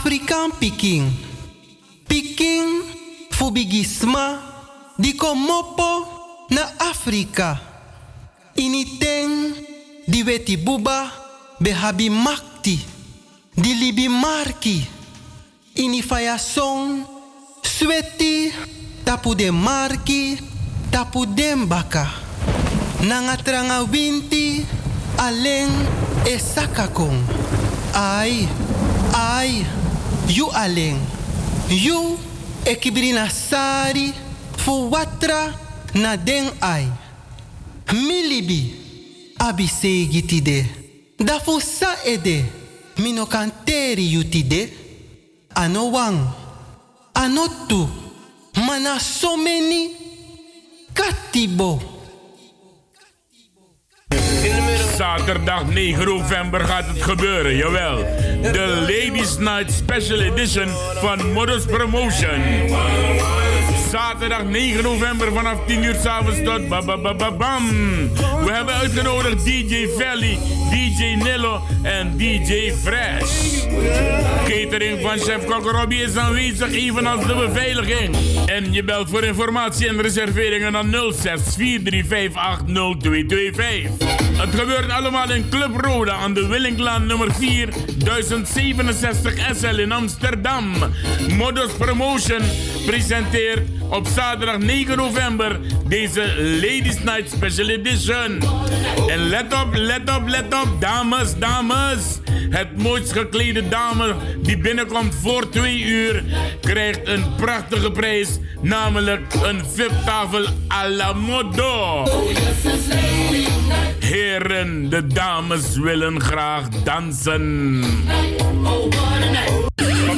Afrikaan Peking. Peking fubigisma di komopo na Afrika. Initeng di weti buba behabi makti. Di libi marki. Ini faya song sweti tapu de marki tapu dembaka. Nanga tranga winti aleng e sakakong. Ai, ai, you aleng. You ekibrina sari fu watra na den ai. Milibi abi segi tide. Da fu ede mino kanteri. Ano wang, ano tu, mana so katibo. Zaterdag 9 november gaat het gebeuren, jawel. De Ladies Night Special Edition van Modus Promotion. Zaterdag 9 november vanaf 10 uur s'avonds tot ba ba ba ba bam. We hebben uitgenodigd DJ Valley, DJ Nillo en DJ Fresh. Catering van chef Kok Robbie is aanwezig, evenals de beveiliging. En je belt voor informatie en reserveringen aan 06 4358 0225. Het gebeurt allemaal in Club Roda aan de Willinglaan nummer 4, 1067 SL in Amsterdam. Modus Promotion presenteert op zaterdag 9 november deze Ladies Night Special Edition. En let op, let op, let op, dames, dames. Het mooist geklede dame die binnenkomt voor 2 uur krijgt een prachtige prijs, namelijk een VIP-tafel à la modo. Heren, de dames willen graag dansen.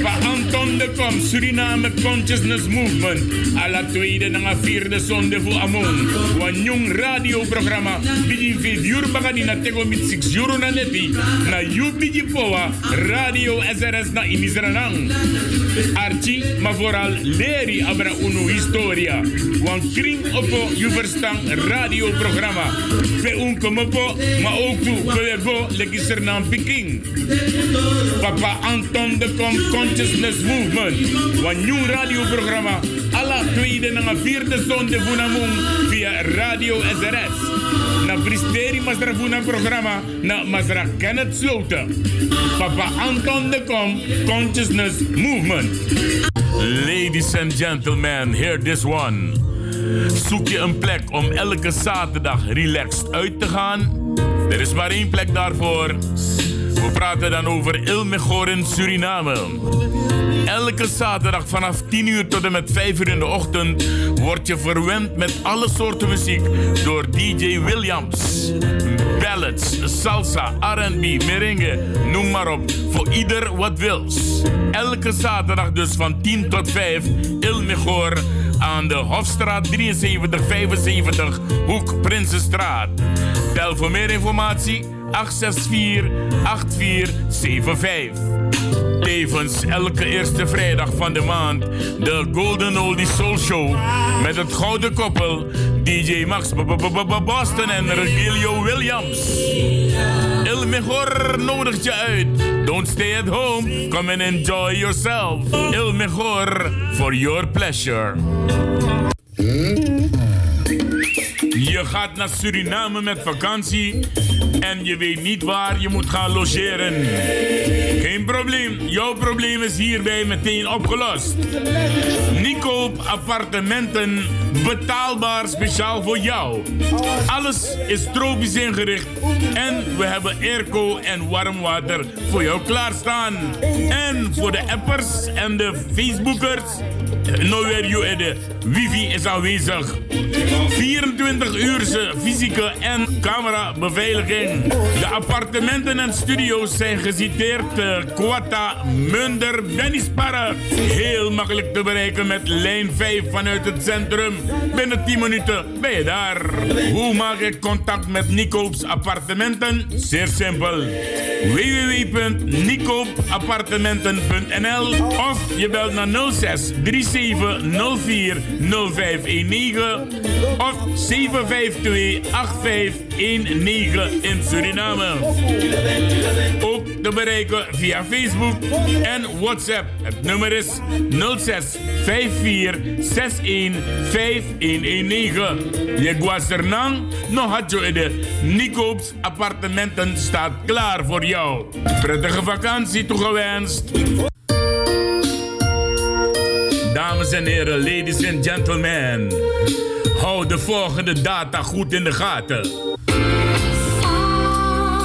Papa Anton de Kom, Suriname Consciousness Movement. À la tweede en vierde zonde voor Amon. Wan jong radioprogramma. Bidi veel uur bagani na tego mit six euro na neti. Na you bidi poa. Radio SRS na imisranang. Archie, maar vooral leri abra uno historia. Wan kring oppo you verstaan radioprogramma. Pe unkomopo, maar ook toe. Papa Anton de Kom Consciousness Movement. Een nieuw radioprogramma. Alla tweede en vierde zonde van via Radio SRS. Na Pristeri Masra Vuna programma na Masra Kenneth Sloten. Papa Anton de Kom Consciousness Movement. Ladies and gentlemen, hear this one. Zoek je een plek om elke zaterdag relaxed uit te gaan? Er is maar één plek daarvoor. We praten dan over Ilmegor in Suriname. Elke zaterdag vanaf 10 uur tot en met 5 uur in de ochtend word je verwend met alle soorten muziek door DJ Williams. Ballads, salsa, R&B, merengue, noem maar op. Voor ieder wat wils. Elke zaterdag dus van 10 tot 5 Ilmegor aan de Hofstraat 7375, Hoek Prinsenstraat. Bel voor meer informatie 864-8475. Tevens elke eerste vrijdag van de maand de Golden Oldie Soul Show met het gouden koppel DJ Max Boston en Regilio Williams. Il Mejor nodigt je uit. Don't stay at home, come and enjoy yourself. Il Mejor for your pleasure. Je gaat naar Suriname met vakantie en je weet niet waar je moet gaan logeren. Geen probleem, jouw probleem is hierbij meteen opgelost. Nico appartementen betaalbaar speciaal voor jou. Alles is tropisch ingericht en we hebben airco en warm water voor jou klaarstaan. En voor de appers en de Facebookers, nowhere you de wifi is aanwezig. 24 uurse fysieke en camera beveiliging. De appartementen en studio's zijn geciteerd uh, Quata, Munder, Bennisparre. Heel makkelijk te bereiken met lijn 5 vanuit het centrum. Binnen 10 minuten ben je daar. Hoe maak ik contact met Nicoop's appartementen? Zeer simpel. www.nicoopappartementen.nl of je belt naar 06 37 04 0519 of 752 8519 in Suriname. Ook te bereiken via Facebook en WhatsApp. Het nummer is 06 54 61 5119. Je guasernang, no had je de Nicoop's appartementen staat klaar voor jou. Prettige vakantie toegewenst. Dames en heren, ladies and gentlemen. Hou de volgende data goed in de gaten.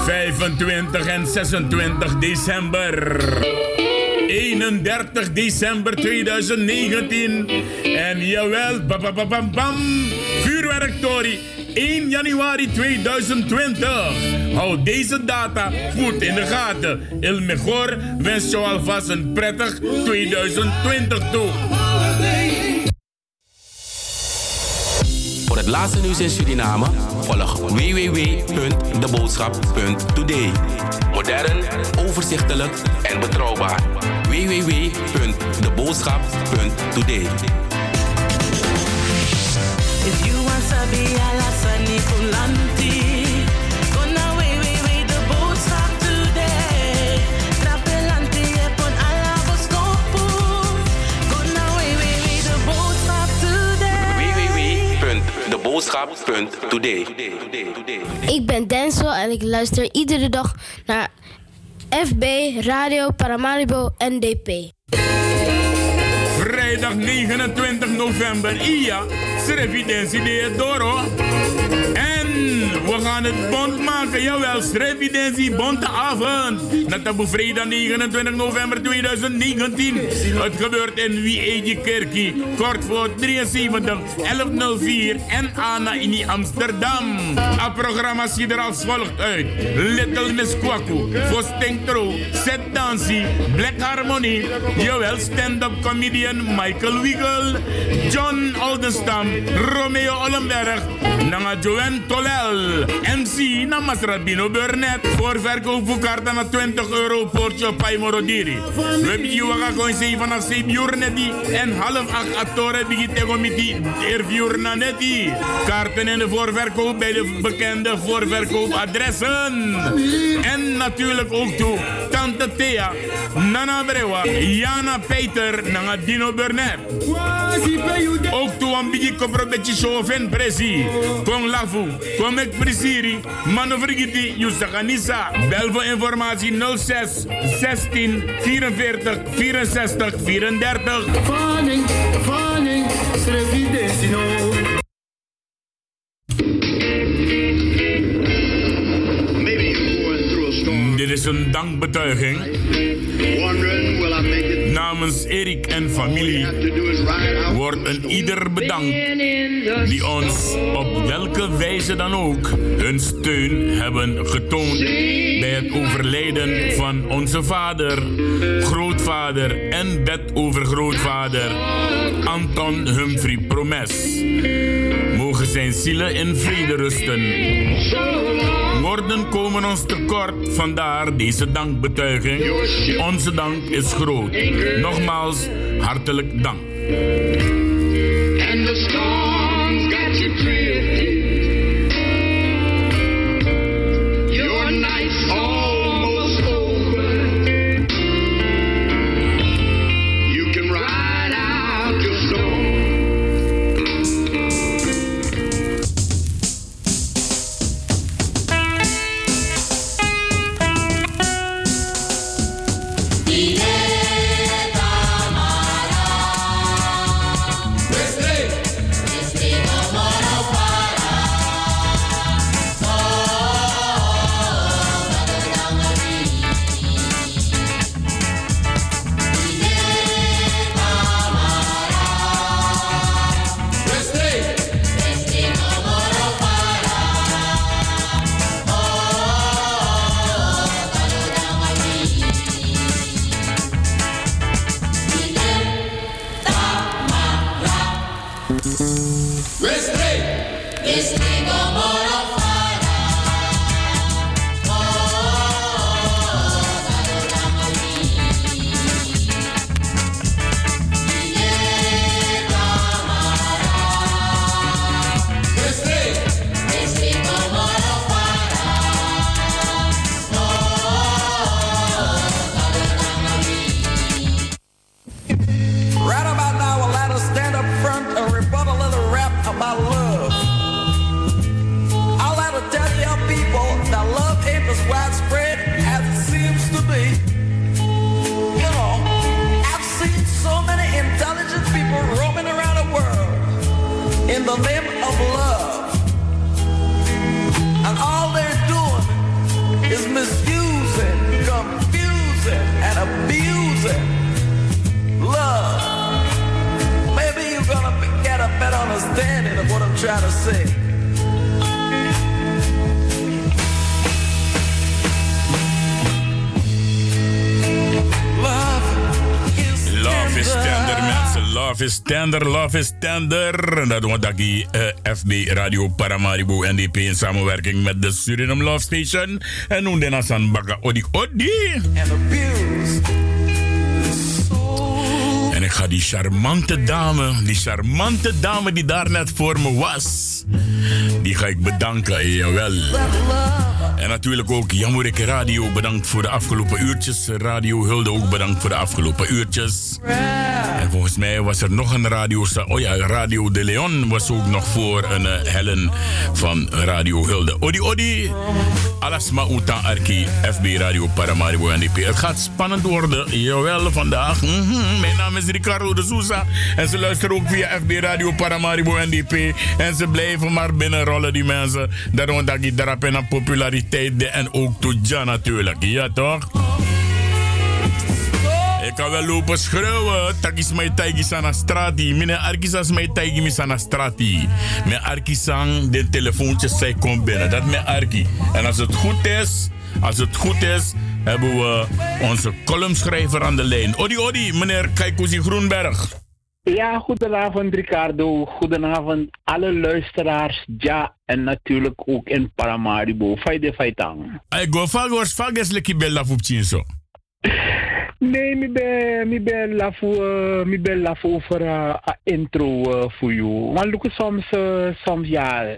25 en 26 december. 31 december 2019. En jawel, bam, bam, bam, bam, vuurwerktory 1 januari 2020. Hou deze data goed in de gaten. Il Mejor wens jou alvast een prettig 2020 toe. Voor het laatste nieuws in Suriname volg www.deboodschap.today. Modern, overzichtelijk en betrouwbaar. www.deboodschap.today. If you Ik ben Denzel en ik luister iedere dag naar FB Radio Paramaribo NDP. Vrijdag 29 november, Ia, Srevidentie de Doro. Gaan het bond maken, jawel, Srevidentie Bonteavond. Dat is vrijdag 29 november 2019. Het gebeurt in Wie Kerkie, kort voor 73 1104 en Anna in Amsterdam. Het programma ziet er als volgt uit. Little Miss Kwaku, Vostentro, Set Dancy, Black Harmony, jawel, stand-up comedian Michael Wiegel, John Oldenstam, Romeo Ollenberg, Nanga Joanne Tolel, MC Namas Rabino Burnett, voor kaarten naar 20 euro portje Paimorodiri. We hebben je waga zien vanaf 7 uur en half 8 atore bigi tego miti ervier na netti. Kaarten in de voorverkoop bij de bekende voorverkoopadressen. En natuurlijk ook toe Tante Thea, Nana Brewa, Jana Peter, Nanga Dino Burnett. Ook toe een beetje kopro beetje show presi. Kom lafu, kom ek presiri, manovrigiti, Yusakanisa. Bel voor informatie 06 16 44 64 34. Fanning, fanning, srevidensino. Dit is een dankbetuiging namens Erik en familie wordt een ieder bedankt die ons op welke wijze dan ook hun steun hebben getoond bij het overlijden van onze vader, grootvader en bedovergrootvader Anton Humphrey Promes. Mogen zijn zielen in vrede rusten. Woorden komen ons tekort, vandaar deze dankbetuiging. Onze dank is groot. Nogmaals, hartelijk dank. Tender, love is tender. Dat doen we daggy uh, FB Radio Paramaribo NDP in samenwerking met de Suriname Love Station. En noem de Nasan Baga Odi Odi. En ik ga die charmante dame, die charmante dame die daar net voor me was, die ga ik bedanken, jawel. En natuurlijk ook Jamureke Radio, bedankt voor de afgelopen uurtjes. Radio Hulde ook bedankt voor de afgelopen uurtjes. En volgens mij was er nog een radio, oh ja, Radio de Leon was ook nog voor een uh, Helen van Radio Hulde. Odi Odi, Alasma Uta Arki, FB Radio Paramaribo NDP. Het gaat spannend worden, jawel, vandaag. -hmm. Mijn naam is Ricardo de Souza. En ze luisteren ook via FB Radio Paramaribo NDP. En ze blijven maar binnenrollen, die mensen. Daarom dat ik daarop in populariteit en ook Toja natuurlijk. Ja, toch? Ik kan wel lopen schreeuwen. Takis mij taigis aan strati. Mine arkisas mij taigis aan strati. Mijn arkisang, de telefoontjes, zij komt binnen. Dat mijn arki. En als het goed is, als het goed is, hebben we onze columnschrijver aan de lijn. Odi, odi, meneer Kaikuzi Groenberg. Ja, goedenavond Ricardo. Goedenavond alle luisteraars. Ja, en natuurlijk ook in Paramaribo. Fijde Faitang. Ik go fagos fages leki bella fupchinso. Nee, mi ben mi ben lafu uh, mi ben lafu over uh, intro uh, voor jou. Want look soms uh, soms ja,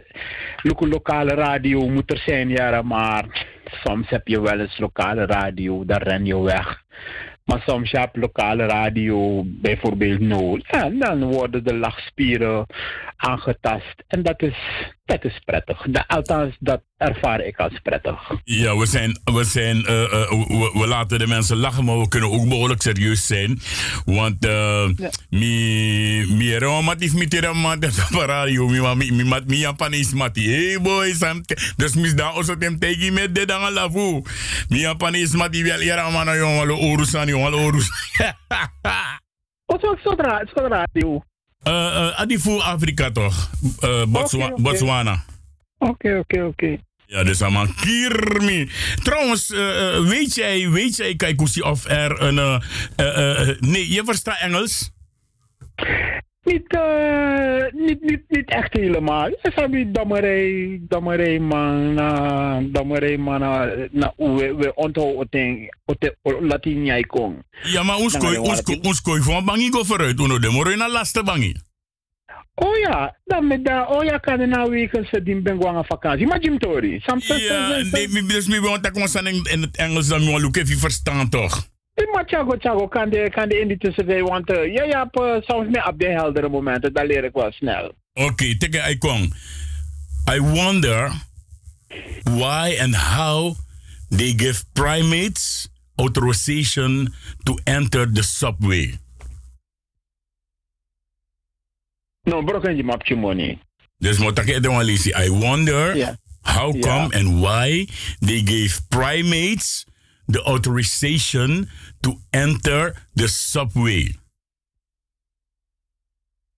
look lokale radio moet er zijn ja, maar soms heb je wel eens lokale radio, daar ren je weg. Maar soms heb lokale radio bijvoorbeeld nodig. Ja, dan worden de lachspieren aangetast. En dat is, dat is prettig. Dat, althans, dat ervaar ik als prettig. Ja, we, zijn, we, zijn, uh, uh, we, we, laten de mensen lachen, maar we kunnen ook behoorlijk serieus zijn. Want ja. mi, mi romatief mi tiramat op radio, mi mi mi mat mi Japanees mati. Hey boys, dus mis da oso tem tegi met de dan lafu. Mi Japanees mati wel yara mana yon walo orusan yon walo orus. Oso sodra, sodra radio. Uh, uh, Adifu Afrika toch? Uh, Botswa okay, okay. Botswana. Oké, okay, oké, oké. Ja, dus allemaal Kirmi. Trouwens, uh, weet jij, weet jij, kijk of er een. Nee, je verstaat Engels? Niet, uh, niet, niet, niet echt helemaal. Je damerij, damerij man, damerij man, na we we onthouden het Latijn jij kon. Ja, maar ons kooi, ons kooi, ons kooi van bangi go vooruit, uno de moro na laste bangi. Oh ja, dan met dat, oh ja, kan je nou weken ze die ben gewoon vakantie. Maar Jim Tori, Ja, nee, dus mi want dat kon in het Engels dan moet ik even verstaan toch? Maar Chago Chago kan de, kan de in die tussentijd, want uh, ja, soms meer op de heldere momenten, dat leer ik wel snel. Oké, okay, teken Ikon. I wonder why and how they give primates authorization to enter the subway. No, broken je mapje money. Dus moet ik I wonder yeah. how come yeah. and why they gave primates the authorization to enter the subway.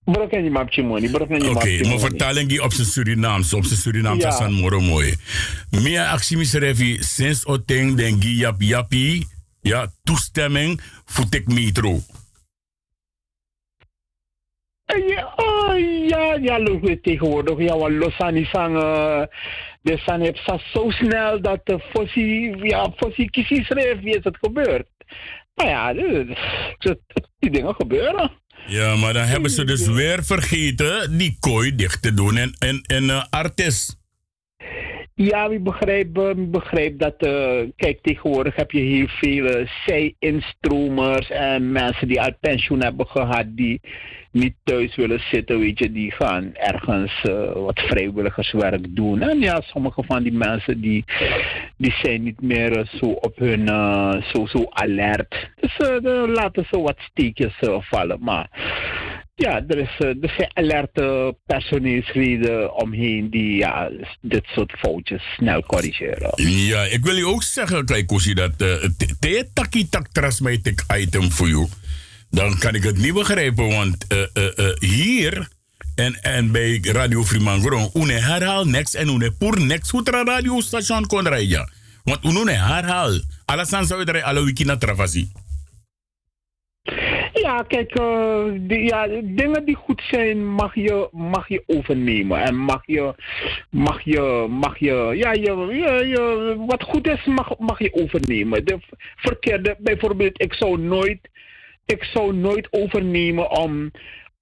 Oké, okay, maar vertaling die op zijn Surinaams, op zijn Surinaams ja. san moro mooi. Mia actie revi sinds oteng den gi yap yapi, ja, toestemming voor tek metro. Ja, oh, ja, ja, loop we tegenwoordig. Ja, wat los aan die. Uh, de zang heeft zo snel dat de fossie, ja, fossie kies schreef wie is het gebeurd. Maar ja, die dingen gebeuren. Ja, maar dan hebben ze dus weer vergeten die kooi dicht te doen en, en, en uh, artis. Ja, ik begrijp, ik begrijp dat, uh, kijk, tegenwoordig heb je heel veel uh, zij-instromers en mensen die uit pensioen hebben gehad, die niet thuis willen zitten, weet je, die gaan ergens uh, wat vrijwilligerswerk doen. En ja, sommige van die mensen die, die zijn niet meer zo op hun, zo, zo alert. Dus laten ze wat steekjes vallen. Maar ja, er, is, er zijn alerte personeelsleden omheen die ja, dit soort foutjes snel corrigeren. Ja, ik wil je ook zeggen, kijk, Kosi, dat het taki tak item voor jou dan kan ik het niet begrijpen. Want hier En, en bij Radio Fremangron, une herhaal next en une pour next hutra radio station kon rijden. Want une herhaal. Alasan zou je alle naar travasi. Ja, kijk, eh, ja, dingen die goed zijn mag je, mag je overnemen. En mag je, mag je, mag je, ja, je, je, je, wat goed is mag, mag je overnemen. De verkeerde, bijvoorbeeld, ik zou nooit, ik zou nooit overnemen om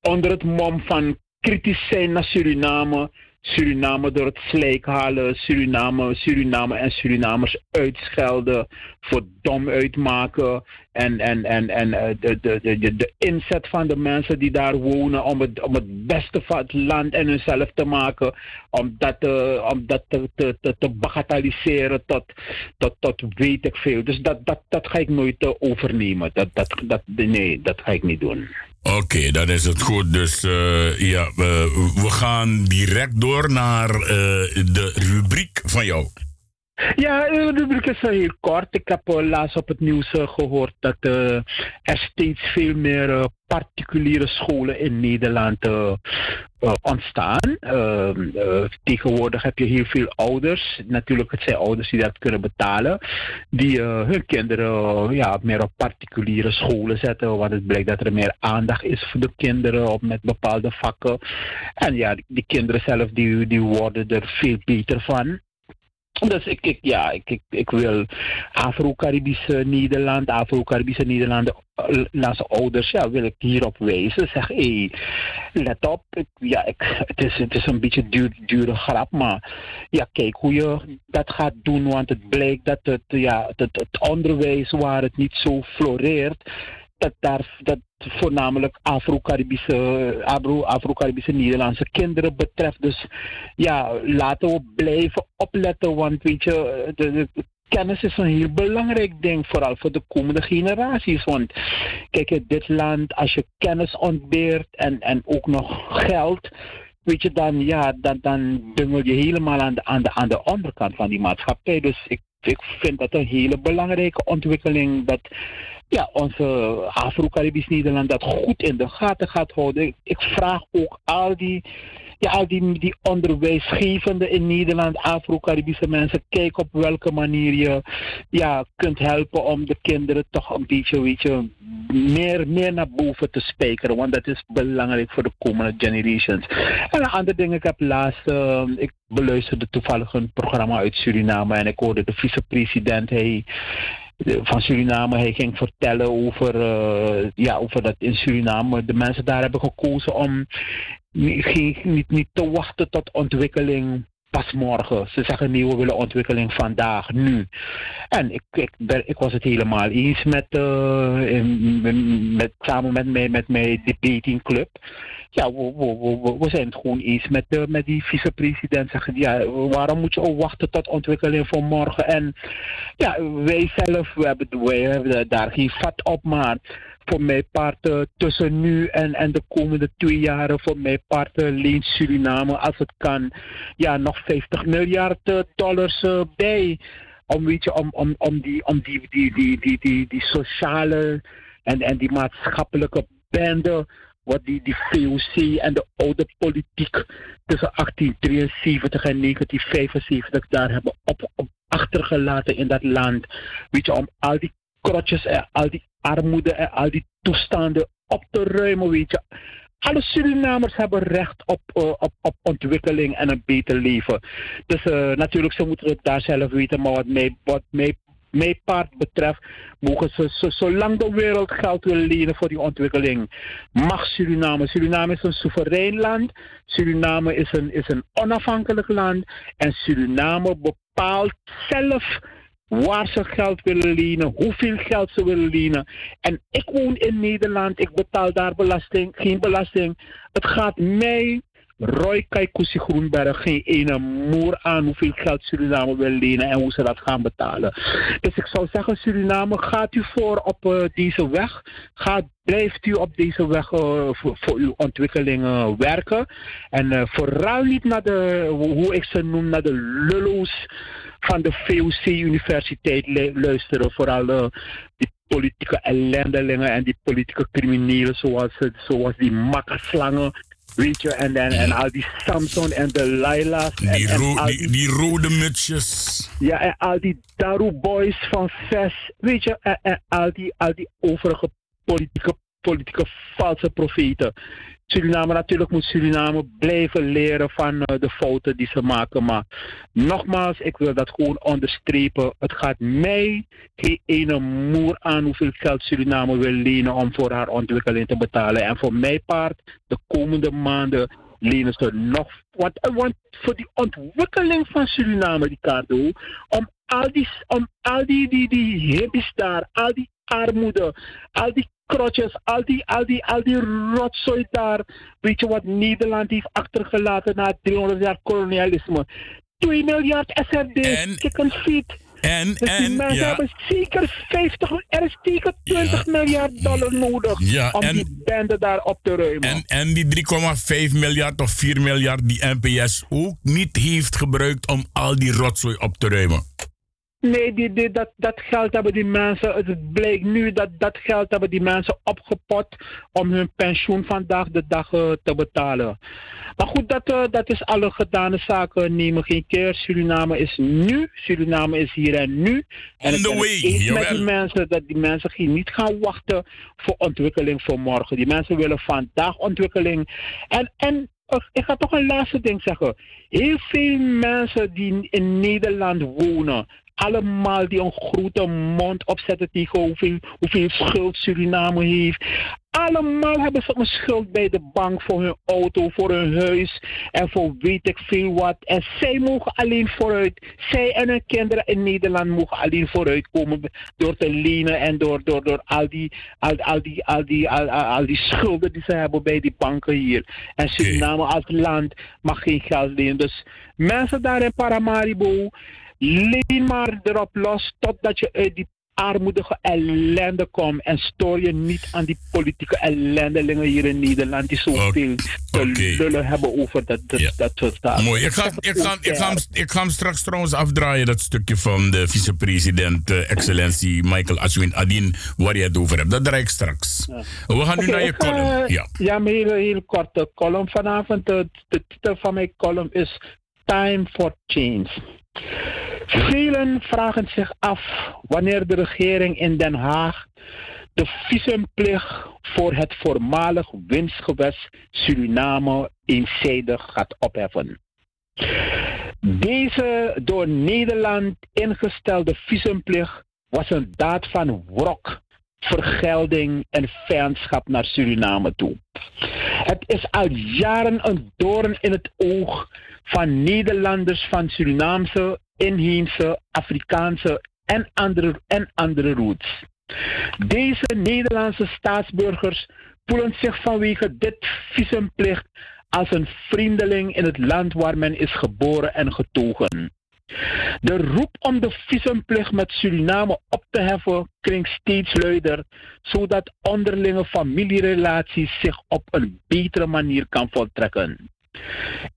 onder het mom van kritisch zijn naar Suriname Suriname door het slijk halen, Suriname, Suriname en Surinamers uitschelden, voor dom uitmaken. En, en, en, en eh, de, de, de, de inzet van de mensen die daar wonen om het, om het beste van het land en hunzelf te maken, om dat, uh, om dat te, te, te, te bagatelliseren tot, tot, tot weet ik veel. Dus dat, dat, dat ga ik nooit uh, overnemen. Dat, dat, dat, nee, dat ga ik niet doen. Oké, dan is het goed. Dus uh, ja, we, gaan direct door naar de rubriek van jou. Ja, rubriek is heel kort. Ik heb uh, laatst op het nieuws gehoord dat er steeds veel meer particuliere scholen in Nederland ontstaan. Uh, tegenwoordig heb je heel veel ouders, natuurlijk het zijn ouders die dat kunnen betalen, die hun kinderen ja, meer op particuliere scholen zetten, want het blijkt dat er meer aandacht is voor de kinderen op met bepaalde vakken. En ja, die, die kinderen zelf die, die worden er veel beter van. Dus ik, ik, ja, ik, ik, ik wil Afro-Caribische Nederland, Afro-Caribische Nederlanden, naast ouders, ja, wil ik hierop wijzen. Zeg, hé, hey, let op. Ik, ja, ik, het, is, het is een beetje duur, dure grap, maar ja, kijk hoe je dat gaat doen, want het blijkt dat het, ja, het, het onderwijs waar het niet zo floreert, dat daar dat voornamelijk Afro-Caribische, Afro-Caribische Nederlandse kinderen betreft. Dus ja, laten we blijven opletten, want weet je, de, de kennis is een heel belangrijk ding, vooral voor de komende generaties. Want kijk, in dit land, als je kennis ontbeert en, en ook nog geld, weet je, dan, ja, dan, dan dungel je helemaal aan de, aan, de, aan de onderkant van die maatschappij. Dus ik, ik vind dat een hele belangrijke ontwikkeling dat ja, onze Afro-Caribisch Nederland dat goed in de gaten gaat houden. Ik vraag ook al die, ja, al die, die onderwijsgevenden in Nederland, Afro-Caribische mensen, kijk op welke manier je ja, kunt helpen om de kinderen toch een beetje, weet meer, meer naar boven te spijkeren. Want dat is belangrijk voor de komende generations. En een ander ding, ik heb laatst, uh, ik beluisterde toevallig een programma uit Suriname en ik hoorde de vicepresident, hij van Suriname. Hij ging vertellen over, uh, ja, over dat in Suriname de mensen daar hebben gekozen om niet, niet, niet te wachten tot ontwikkeling pas morgen. Ze zeggen nee, we willen ontwikkeling vandaag, nu. En ik, ik, ik was het helemaal eens met, in, met samen met mij, met mijn debating club. Ja, we, we, we, zijn het gewoon eens met, uh, met die vicepresident. Zeggen, ja, waarom moet je ook wachten tot ontwikkeling van morgen? En ja, wij zelf, we hebben, wij hebben daar geen vat op, maar voor mijn part uh, tussen nu en, en de komende twee jaren, voor mijn part uh, leent Suriname, als het kan, ja, nog 50 miljard uh, dollars bij. Om, weet je, om, om, om, die, om die, die, die, die, die, die sociale en, en die maatschappelijke bende wat die, die VOC en de oude politiek tussen 1873 en 1975 daar hebben op, op achtergelaten in dat land. Weet je, om al die krotjes en al die armoede en al die toestanden op te ruimen, weet je. Alle Surinamers hebben recht op, uh, op, op ontwikkeling en een beter leven. Dus uh, natuurlijk, ze moeten het daar zelf weten. Maar wat mij, wat mij, mij part betreft, mogen ze, zo, zolang de wereld geld wil lenen voor die ontwikkeling, mag Suriname. Suriname is een soeverein land. Suriname is een, is een onafhankelijk land. En Suriname bepaalt zelf waar ze geld willen lenen, hoeveel geld ze willen lenen. En ik woon in Nederland, ik betaal daar belasting, geen belasting. Het gaat mij, Roy Kaikusi Groenberg, geen ene moer aan hoeveel geld Suriname wil lenen en hoe ze dat gaan betalen. Dus ik zou zeggen, Suriname, gaat u voor op uh, deze weg. Gaat, blijft u op deze weg uh, voor, voor, uw ontwikkelingen werken. En uh, vooral niet naar de, hoe ik ze noem, naar de lullo's van de VOC-universiteit luisteren. Vooral die politieke ellendelingen en die politieke criminelen zoals, zoals die makkerslangen Weet je, en, en, en al die Samson en de Laila's. En, Die, en al die, die rode mutsjes. Ja, en al die Daru Boys van VES. Weet je, en, en al, die, al die overige politieke, politieke valse profeten. Suriname, natuurlijk moet Suriname blijven leren van eh, de fouten die ze maken. Maar nogmaals, ik wil dat gewoon onderstrepen. Het gaat mij geen ene moer aan hoeveel geld Suriname wil lenen om voor haar ontwikkeling te betalen. En voor mijn part, de komende maanden lenen ze nog. Want, want voor die ontwikkeling van Suriname, die kaarten, om al die, om al die, die, die hippies daar, al die armoede, al die krotjes, al die, al die, al die rotzooi daar. Weet je wat Nederland heeft achtergelaten na 300 jaar kolonialisme? 2 miljard SRD, En- chicken feet. En, Dus die en, mensen ja. hebben zeker 50, er is zeker 20 miljard dollar nodig Ja, om en- die bende daar op te ruimen. En, en die 3,5 miljard of 4 miljard die NPS ook niet heeft gebruikt om al die rotzooi op te ruimen. Nee, die, die, dat, dat geld hebben die mensen, het blijkt nu dat dat geld hebben die mensen opgepot om hun pensioen vandaag de dag eh, te betalen. Maar goed, dat, eh, dat is alle gedane zaken, nemen geen keer. Suriname is nu, Suriname is hier en nu. En On the way, eens met die mensen dat die mensen geen- niet gaan wachten voor ontwikkeling voor morgen. Die mensen willen vandaag ontwikkeling. En, en ik ga toch een laatste ding zeggen. Heel veel mensen die in Nederland wonen, allemaal die een grote mond opzetten tegen hoeveel, hoeveel schuld Suriname heeft. Allemaal hebben ze een schuld bij de bank voor hun auto, voor hun huis en voor weet ik veel wat. En zij mogen alleen vooruit. Zij en hun kinderen in Nederland mogen alleen vooruit komen door te lenen en door, door, door al, die, al, al, die, al, die, al, al, al die schulden die ze hebben bij die banken hier. En Suriname als land mag geen geld lenen. Dus mensen daar in Paramaribo, leen maar erop los totdat je uit die armoedige ellende komt. En stoor je niet aan die politieke ellendelingen hier in Nederland die zoveel te oké. lullen hebben over dat, dat, Ja. dat soort zaken. Mooi. Ik ga, ik, ga, ik, ga, hem- ik ga hem straks trouwens afdraaien, dat stukje van de vicepresident, eh, excellentie Michael Ashwin Adin, waar je het over hebt. Dat draai ik straks. We gaan nu naar je column. Ja. Ja, mijn hele, hele korte column vanavond. De, de titel van mijn column is Time for Change. Velen vragen zich af wanneer de regering in Den Haag de visumplicht voor het voormalig winstgewest Suriname eenzijdig gaat opheffen. Deze door Nederland ingestelde visumplicht was een daad van wrok, vergelding en vijandschap naar Suriname toe. Het is al jaren een doorn in het oog van Nederlanders van Surinaamse, inheemse, Afrikaanse en andere, en andere roots. Deze Nederlandse staatsburgers voelen zich vanwege dit visumplicht als een vreemdeling in het land waar men is geboren en getogen. De roep om de visumplicht met Suriname op te heffen klinkt steeds luider, zodat onderlinge familierelaties zich op een betere manier kan voltrekken.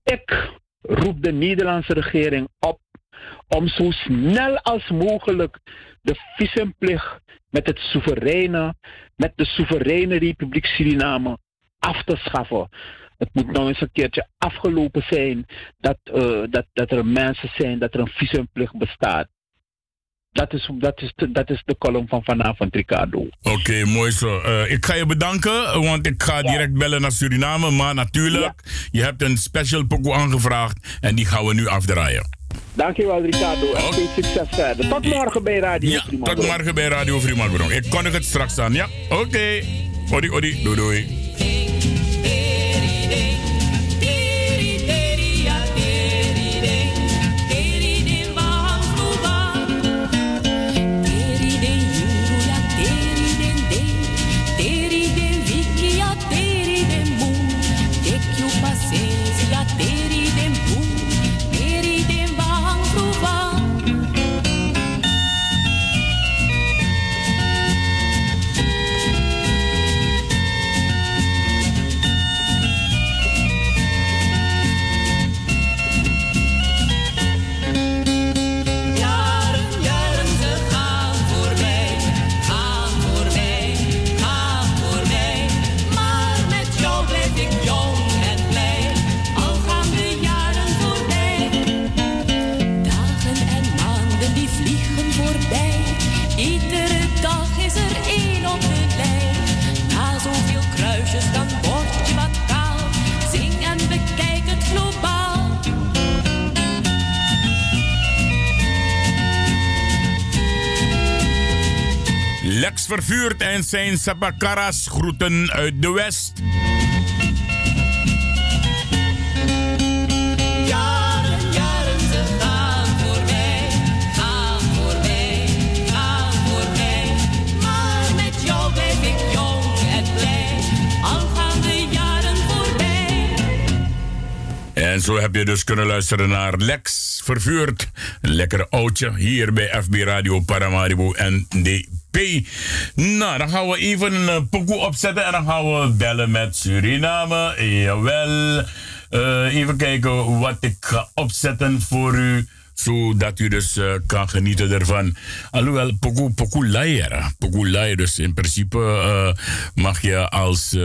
Ik roep de Nederlandse regering op om zo snel als mogelijk de visumplicht met het soevereine, met de soevereine Republiek Suriname af te schaffen. Het moet nou eens een keertje afgelopen zijn dat, eh, dat, dat er mensen zijn, dat er een visumplicht bestaat. Dat is, dat, is de, dat is de column van vanavond, Ricardo. Oké, mooi zo. Eh, ik ga je bedanken, want ik ga direct bellen naar Suriname. Maar natuurlijk, je hebt een special pokoe aangevraagd en die gaan we nu afdraaien. Dankjewel, Ricardo. En veel succes verder. Tot morgen bij Radio Ja, tot morgen bij Radio Fremagbrong. Ik kondig het straks aan, ja? Oké. Odi, odi, doei, doei. voorbij. Iedere dag is er één op de lijn. Na zoveel kruisjes dan word je wat kaal. Zing en bekijk het globaal. Lex vervuurt en zijn sabakaras groeten uit de West. En zo heb je dus kunnen luisteren naar Lex Vervuurd. Een lekkere oudje hier bij FB Radio Paramaribo NDP. Nou, dan gaan we even een uh, pokoe opzetten en dan gaan we bellen met Suriname. Jawel. Uh, even kijken wat ik ga opzetten voor u zodat u dus uh, kan genieten ervan. Alhoewel, pokoe, pokoe leier. Pokoe leier, dus in principe mag je als...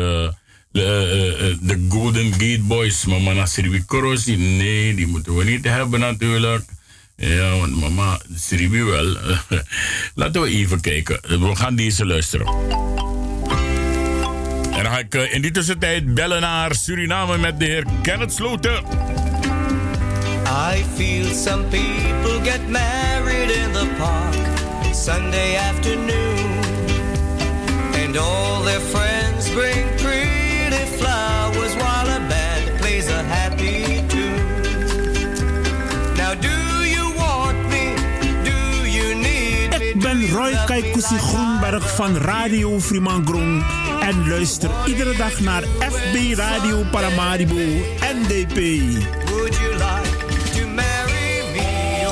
de, de Golden Gate Boys, mama Nasribi Korosi, nee, die moeten we niet hebben natuurlijk. Ja, want mama Sribi wel. Laten we even kijken. We gaan deze luisteren. En dan ga ik in die tussentijd bellen naar Suriname met de heer Kenneth Sloten. I feel some people get married in the park Sunday afternoon. And all their friends bring Roy Kaikusi Groenberg van Radio Frimangrong en luister iedere dag naar FB Radio Paramaribo NDP. Would you like to marry me?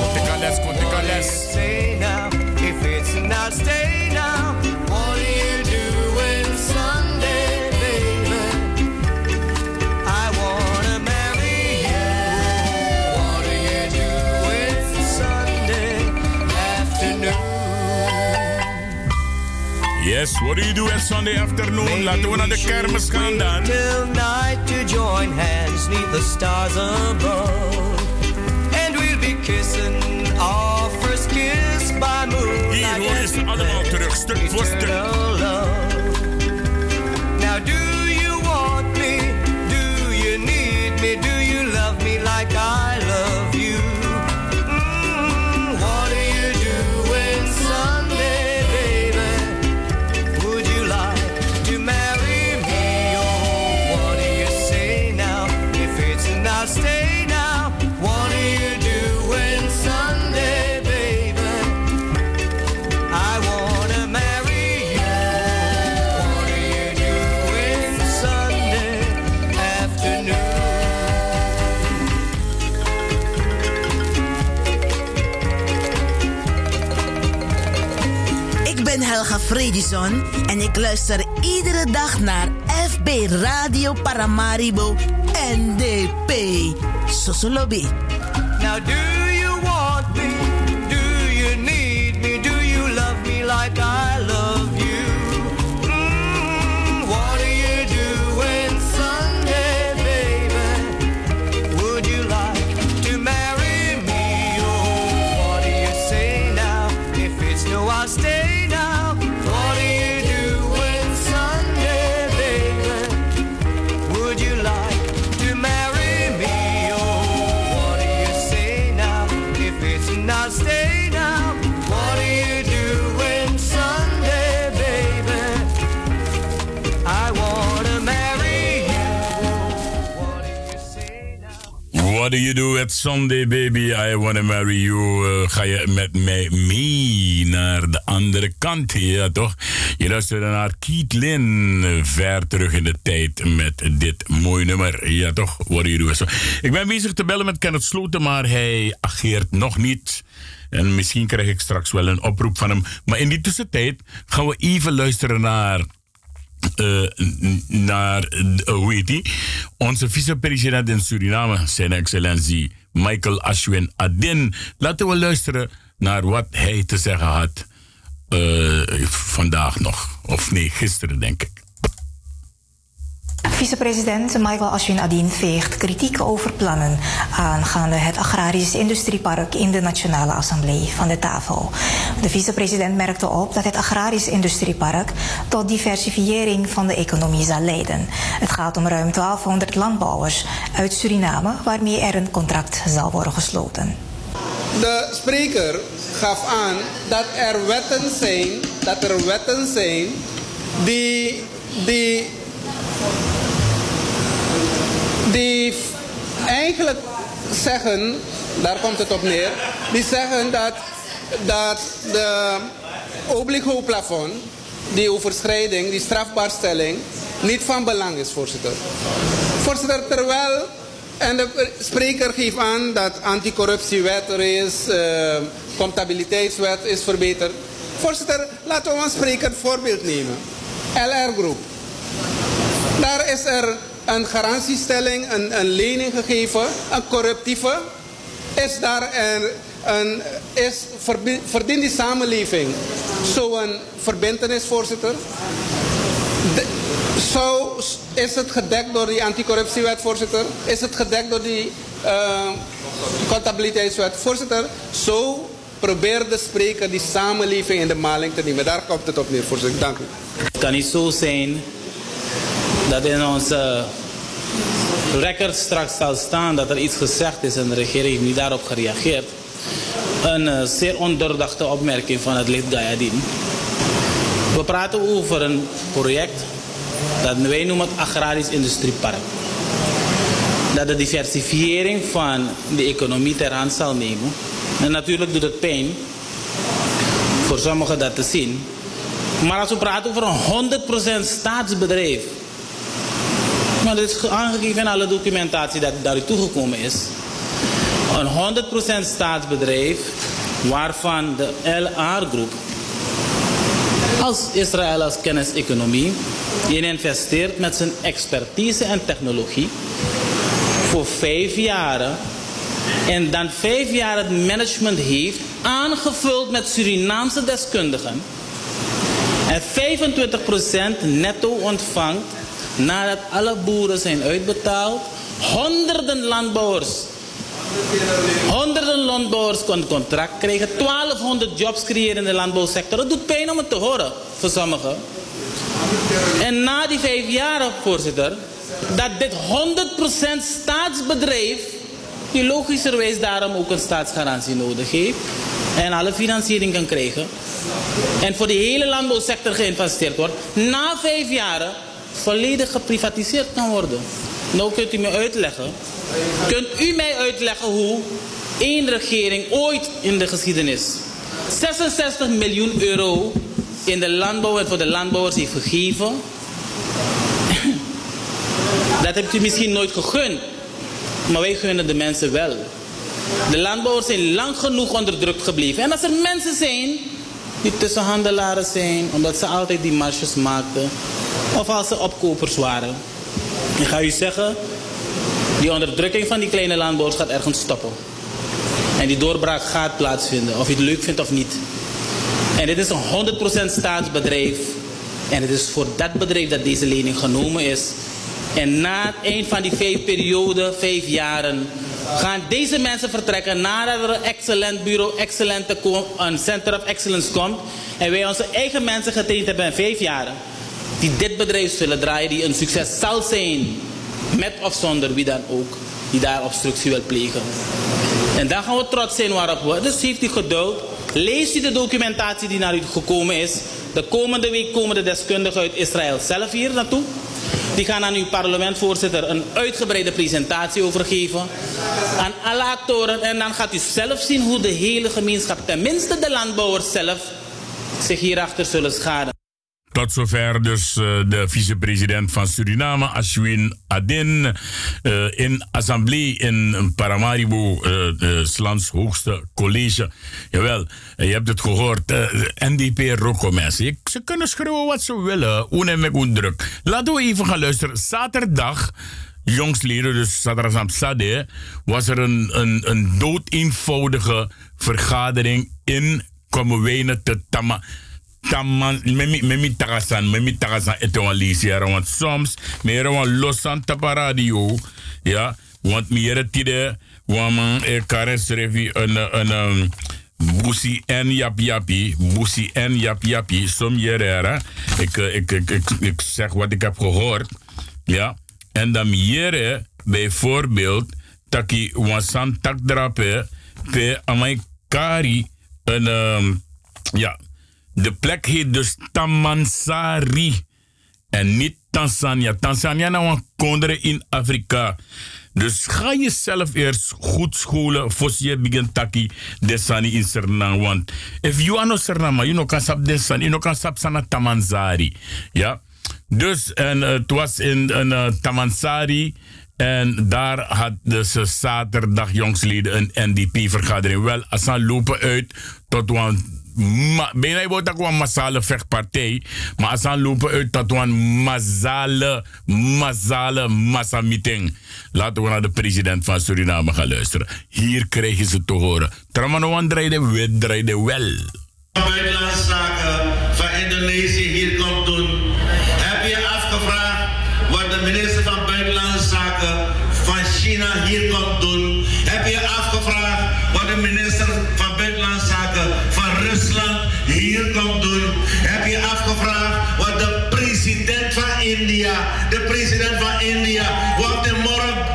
Say now, if it's not stay Yes, what do you do on Sunday afternoon? Laten we naar de kermis gaan dan. Till night to join hands neath the stars above. And we'll be kissing our first kiss by moonlight. Hier hoor je ze allemaal terug, stuk voor stuk. Fredison en ik luister iedere dag naar FB Radio Paramaribo NDP. Sosolobi. Now do Sunday, baby? I wanna marry you. Uh, ga je met mij mee naar de andere kant? Ja, toch? Je luisterde naar Keith uh, ver terug in de tijd met dit mooie nummer. Ja, toch? What do you ik ben bezig te bellen met Kenneth Sloten, maar hij ageert nog niet. En misschien krijg ik straks wel een oproep van hem. Maar in die tussentijd gaan we even luisteren naar uh, naar, uh, hoe heet die? Onze vicepresident in Suriname, zijn excellentie Michael Ashwin Adin. Laten we luisteren naar wat hij te zeggen had uh, vandaag nog. Of nee, gisteren denk ik. Vicepresident Michael Ashwin Adin veegt kritiek over plannen aangaande het agrarisch industriepark in de Nationale Assemblée van de tafel. De vicepresident merkte op dat het agrarisch industriepark tot diversifiëring van de economie zal leiden. Het gaat om ruim 1200 landbouwers uit Suriname waarmee er een contract zal worden gesloten. De spreker gaf aan dat er wetten zijn dat er wetten zijn die, die, die eigenlijk zeggen, daar komt het op neer, die zeggen dat, dat de obligo-plafond, die overschrijding, die strafbaarstelling, niet van belang is, voorzitter. Voorzitter, terwijl, en de spreker geeft aan dat anticorruptiewet er is, uh, comptabiliteitswet is verbeterd. Voorzitter, laten we een spreker voorbeeld nemen. LR Groep. Daar is er een garantiestelling, een, een lening gegeven, een corruptieve. Is daar een, een is, verdient die samenleving zo'n verbindenis, voorzitter? Zo is het gedekt door die anticorruptiewet, voorzitter? Is het gedekt door die uh, comptabiliteitswet? Voorzitter, zo probeert de spreker die samenleving in de maling te nemen. Daar komt het op neer, voorzitter. Dank u. Het kan niet zo zijn dat in onze record straks zal staan dat er iets gezegd is en de regering heeft niet daarop gereageerd. Een uh, zeer ondoordachte opmerking van het lid Gayadin. We praten over een project dat wij noemen het agrarisch industriepark. Dat de diversifiering van de economie ter hand zal nemen. En natuurlijk doet het pijn voor sommigen dat te zien. Maar als we praten over een 100% staatsbedrijf. Maar dat is aangegeven in alle documentatie dat daar toegekomen is. Een 100% staatsbedrijf waarvan de LR-groep als Israël als kenniseconomie in investeert met zijn expertise en technologie voor vijf jaren en dan vijf jaar het management heeft aangevuld met Surinaamse deskundigen en 25% netto ontvangt nadat alle boeren zijn uitbetaald, honderden landbouwers Honderden landbouwers kon contract krijgen. 1200 jobs creëren in de landbouwsector. Dat doet pijn om het te horen voor sommigen. En na die vijf jaar, voorzitter, dat dit 100% staatsbedrijf, die logischerwijs daarom ook een staatsgarantie nodig heeft, en alle financiering kan krijgen, en voor de hele landbouwsector geïnvesteerd wordt, na vijf jaar volledig geprivatiseerd kan worden. Nou kunt u me uitleggen. Kunt u mij uitleggen hoe één regering ooit in de geschiedenis 66 miljoen euro in de landbouw en voor de landbouwers heeft gegeven? Dat hebt u misschien nooit gegund. Maar wij gunnen de mensen wel. De landbouwers zijn lang genoeg onderdrukt gebleven. En als er mensen zijn die tussenhandelaren zijn, omdat ze altijd die marges maakten, of als ze opkopers waren, ik ga u zeggen, die onderdrukking van die kleine landbouwers gaat ergens stoppen. En die doorbraak gaat plaatsvinden, of je het leuk vindt of niet. En dit is een 100% staatsbedrijf. En het is voor dat bedrijf dat deze lening genomen is. En na het van die vijf perioden, vijf jaren, gaan deze mensen vertrekken nadat er een excellent bureau, excellente, een center of excellence komt. En wij onze eigen mensen getraind hebben in vijf jaren die dit bedrijf zullen draaien, die een succes zal zijn, met of zonder wie dan ook, die daar obstructie wil plegen. En dan gaan we trots zijn waarop we. Dus heeft u geduld. Lees u de documentatie die naar u gekomen is. De komende week komen de deskundigen uit Israël zelf hier naartoe. Die gaan aan uw parlementvoorzitter een uitgebreide presentatie overgeven. Aan alle actoren. En dan gaat u zelf zien hoe de hele gemeenschap, tenminste de landbouwers zelf, zich hierachter zullen scharen. Tot zover dus uh, de vicepresident van Suriname, Ashwin Adin, uh, in assemblee in Paramaribo, uh, Slans hoogste college. Jawel, je hebt het gehoord, NDP Rocco mensen. Ze kunnen schreeuwen wat ze willen, oenem druk. Laten we even gaan luisteren. Zaterdag jongsleden, dus Sadrasam Sade, was er een, een, een doodeenvoudige vergadering in Komowene te Tama tamman memi memi tagasan memi tagasan eto wan lisiara want soms mere wan losan tapa radio. Ja want mi yere tide wan man e karen srevi een een um, en yap yapi busi en yap yapi. Som yere ik, ik, ik, ik, ik zeg wat ik heb gehoord. Ja en dan yere bijvoorbeeld taki wan san tak drape pe amai kari een um, ja De plek heet dus Tamansari. En niet Tanzania. Tanzania nou een kondere in Afrika. Dus ga jezelf eerst goed scholen voor je begint taki desani in Suriname. Want if you are no Suriname, you know kan sap desani, you know kan sap sana Tamanzari. Ja. Dus en eh, het was in een uh, Tamansari. En daar had dus zaterdag jongsleden een NDP-vergadering. Wel, als ze lopen uit tot een ma, bijna wordt ook een massale vechtpartij. Maar als ze lopen uit tot een massale, massale massameeting. Laten we naar de president van Suriname gaan luisteren. Hier krijgen ze te horen. Tramanoan draaide, we draaide wel. Buitenlandse zaken van Indonesië hier komt doen. Heb je afgevraagd wat de minister van Buitenlandse Zaken van China hier komt doen? Heb je afgevraagd wat de minister van Buitenlandse Zaken hier komt doen? Heb je afgevraagd wat de president van India, de president van India, wat de morgen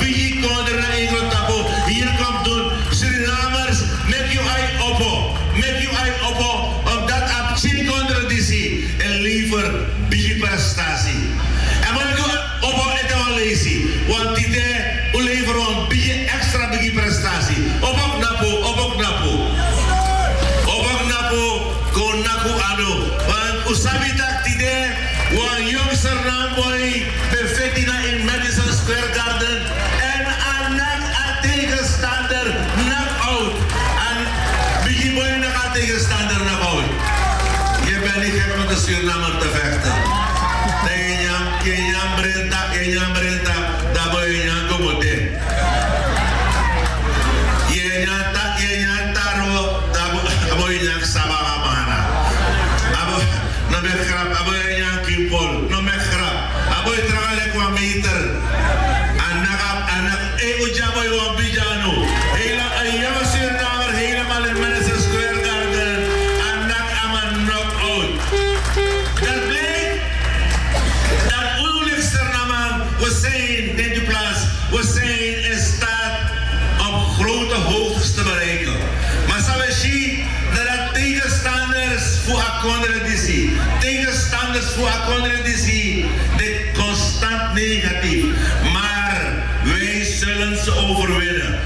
Ella no te soy una artefacta. Ella, ella brenta, ella brenta, da boyan como te. Y ella está, ella está da boyan sababa mana. No me ella no me Anak, anak, eh ujabo y wambijano. Ella, ella va a ser una mujer, ella tegenstanders voor Akondre DC, dit constant negatief. Maar wij zullen ze overwinnen.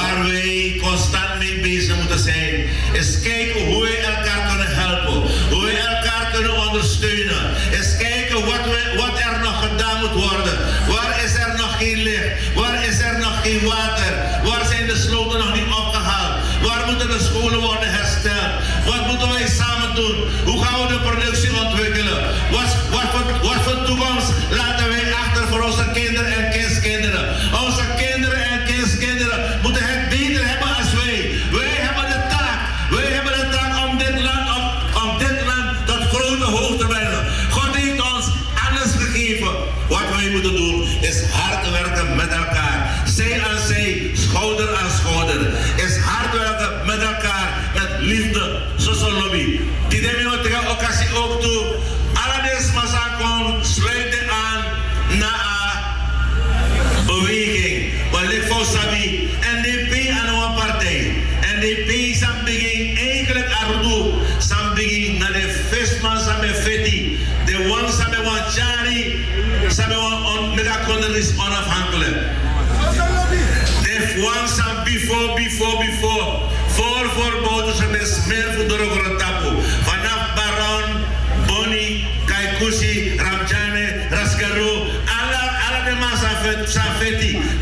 Waar wij constant mee bezig moeten zijn, is kijken hoe wij elkaar kunnen helpen, hoe wij elkaar kunnen ondersteunen, is kijken wat, we, wat er nog gedaan moet worden. Waar is er nog geen licht? Waar is er nog geen water? Waar zijn de sloten nog niet opgehaald? Man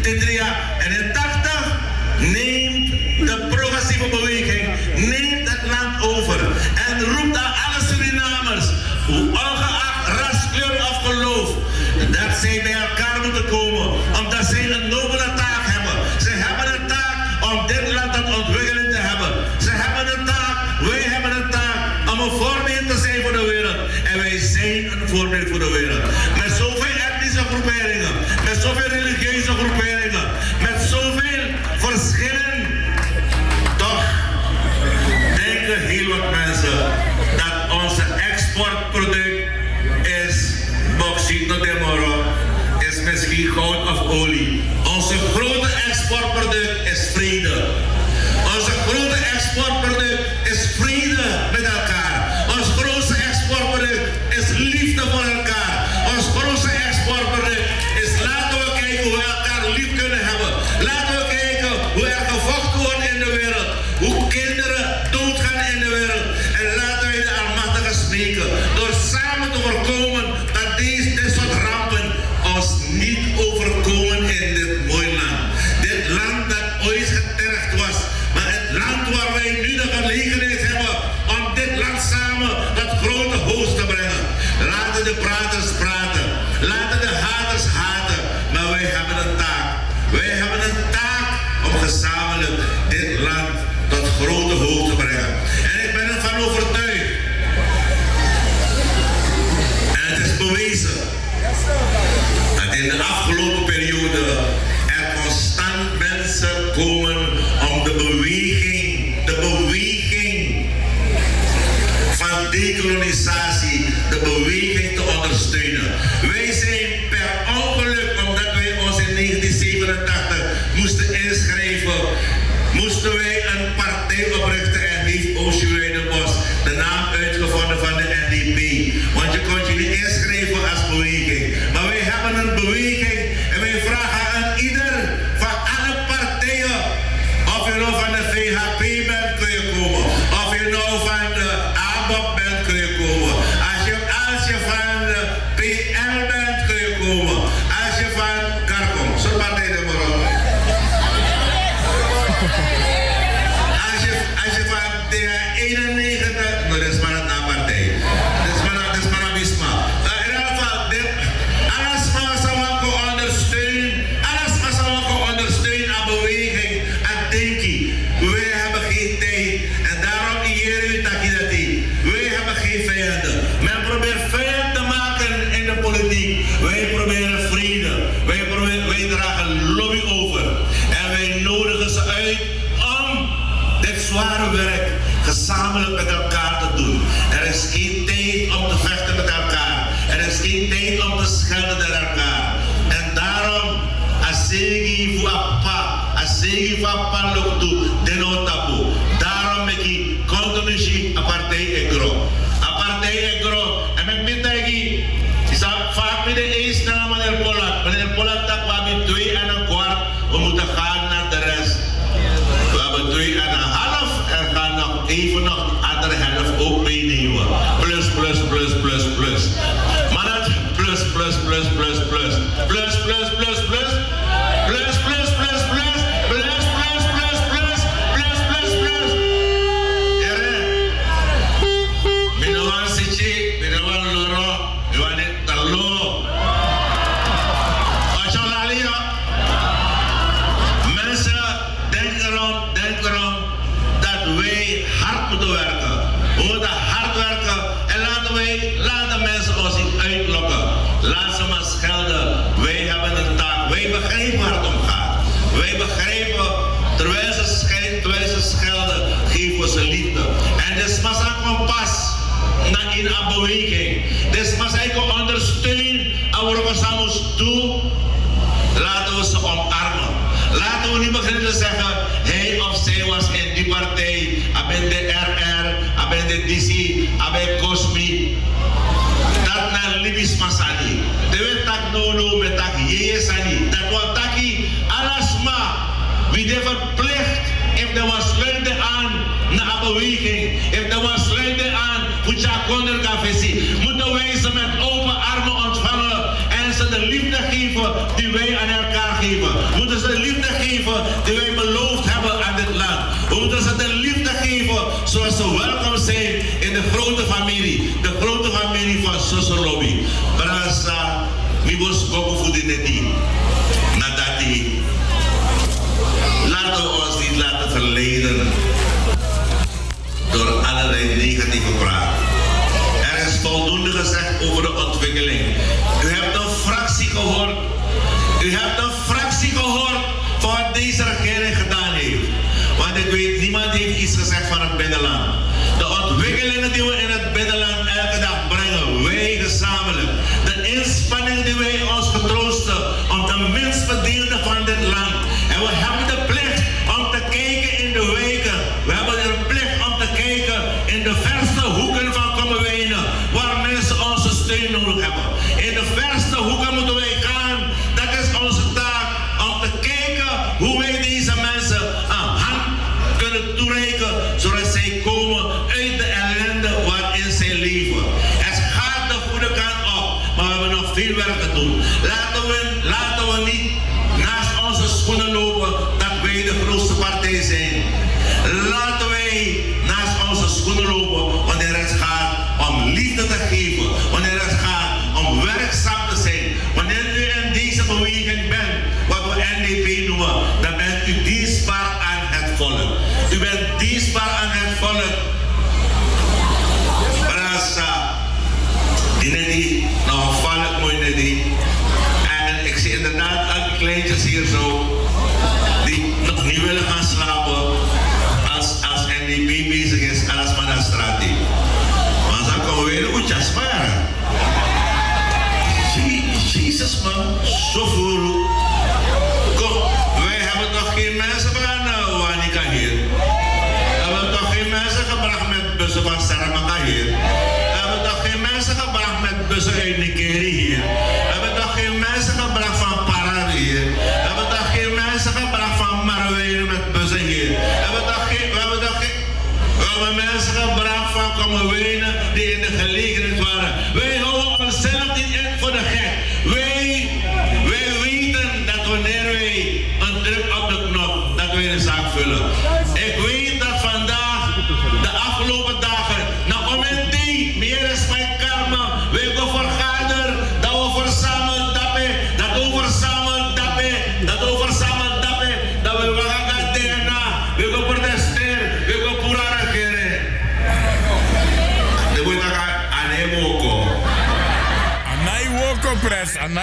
hier zo, die nog niet willen gaan slapen als, als NDP bezig is als Manastrati. Maar dan komen we weer goed jasmaren. Jezus man, zo voor. Kom, wij hebben toch geen mensen van uh, Wanika hier. We hebben toch geen mensen gebracht met bussen van Saramaka hier. We hebben toch geen mensen gebracht met bussen de Nigeria daarvan komen wenen die in de gelegenheid waren. Wij houden onszelf niet echt voor de gek. and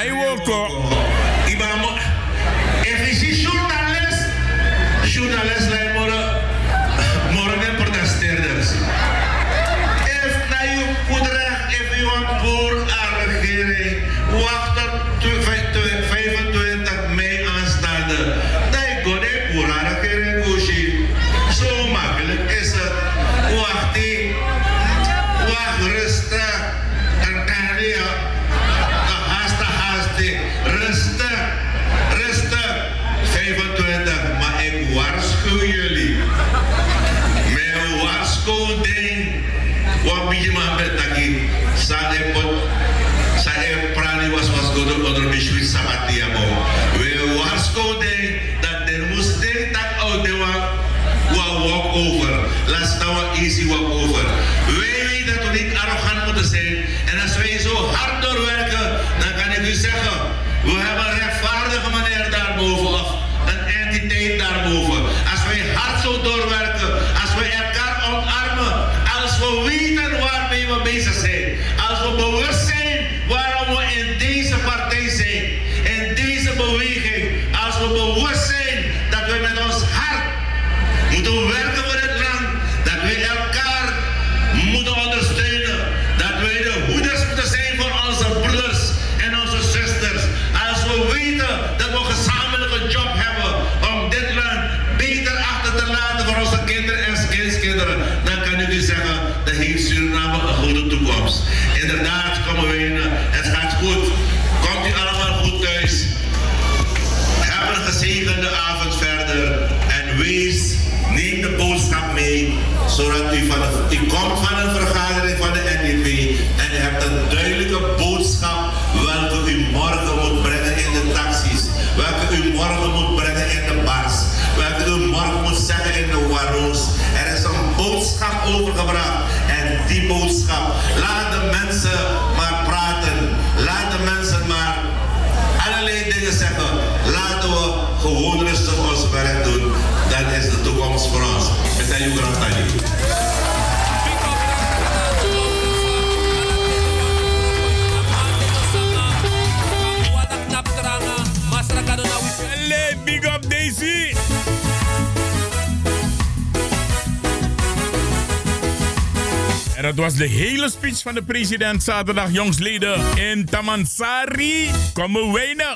de hele speech van de president zaterdag jongsleden in Tamansari. Kom we wijnen.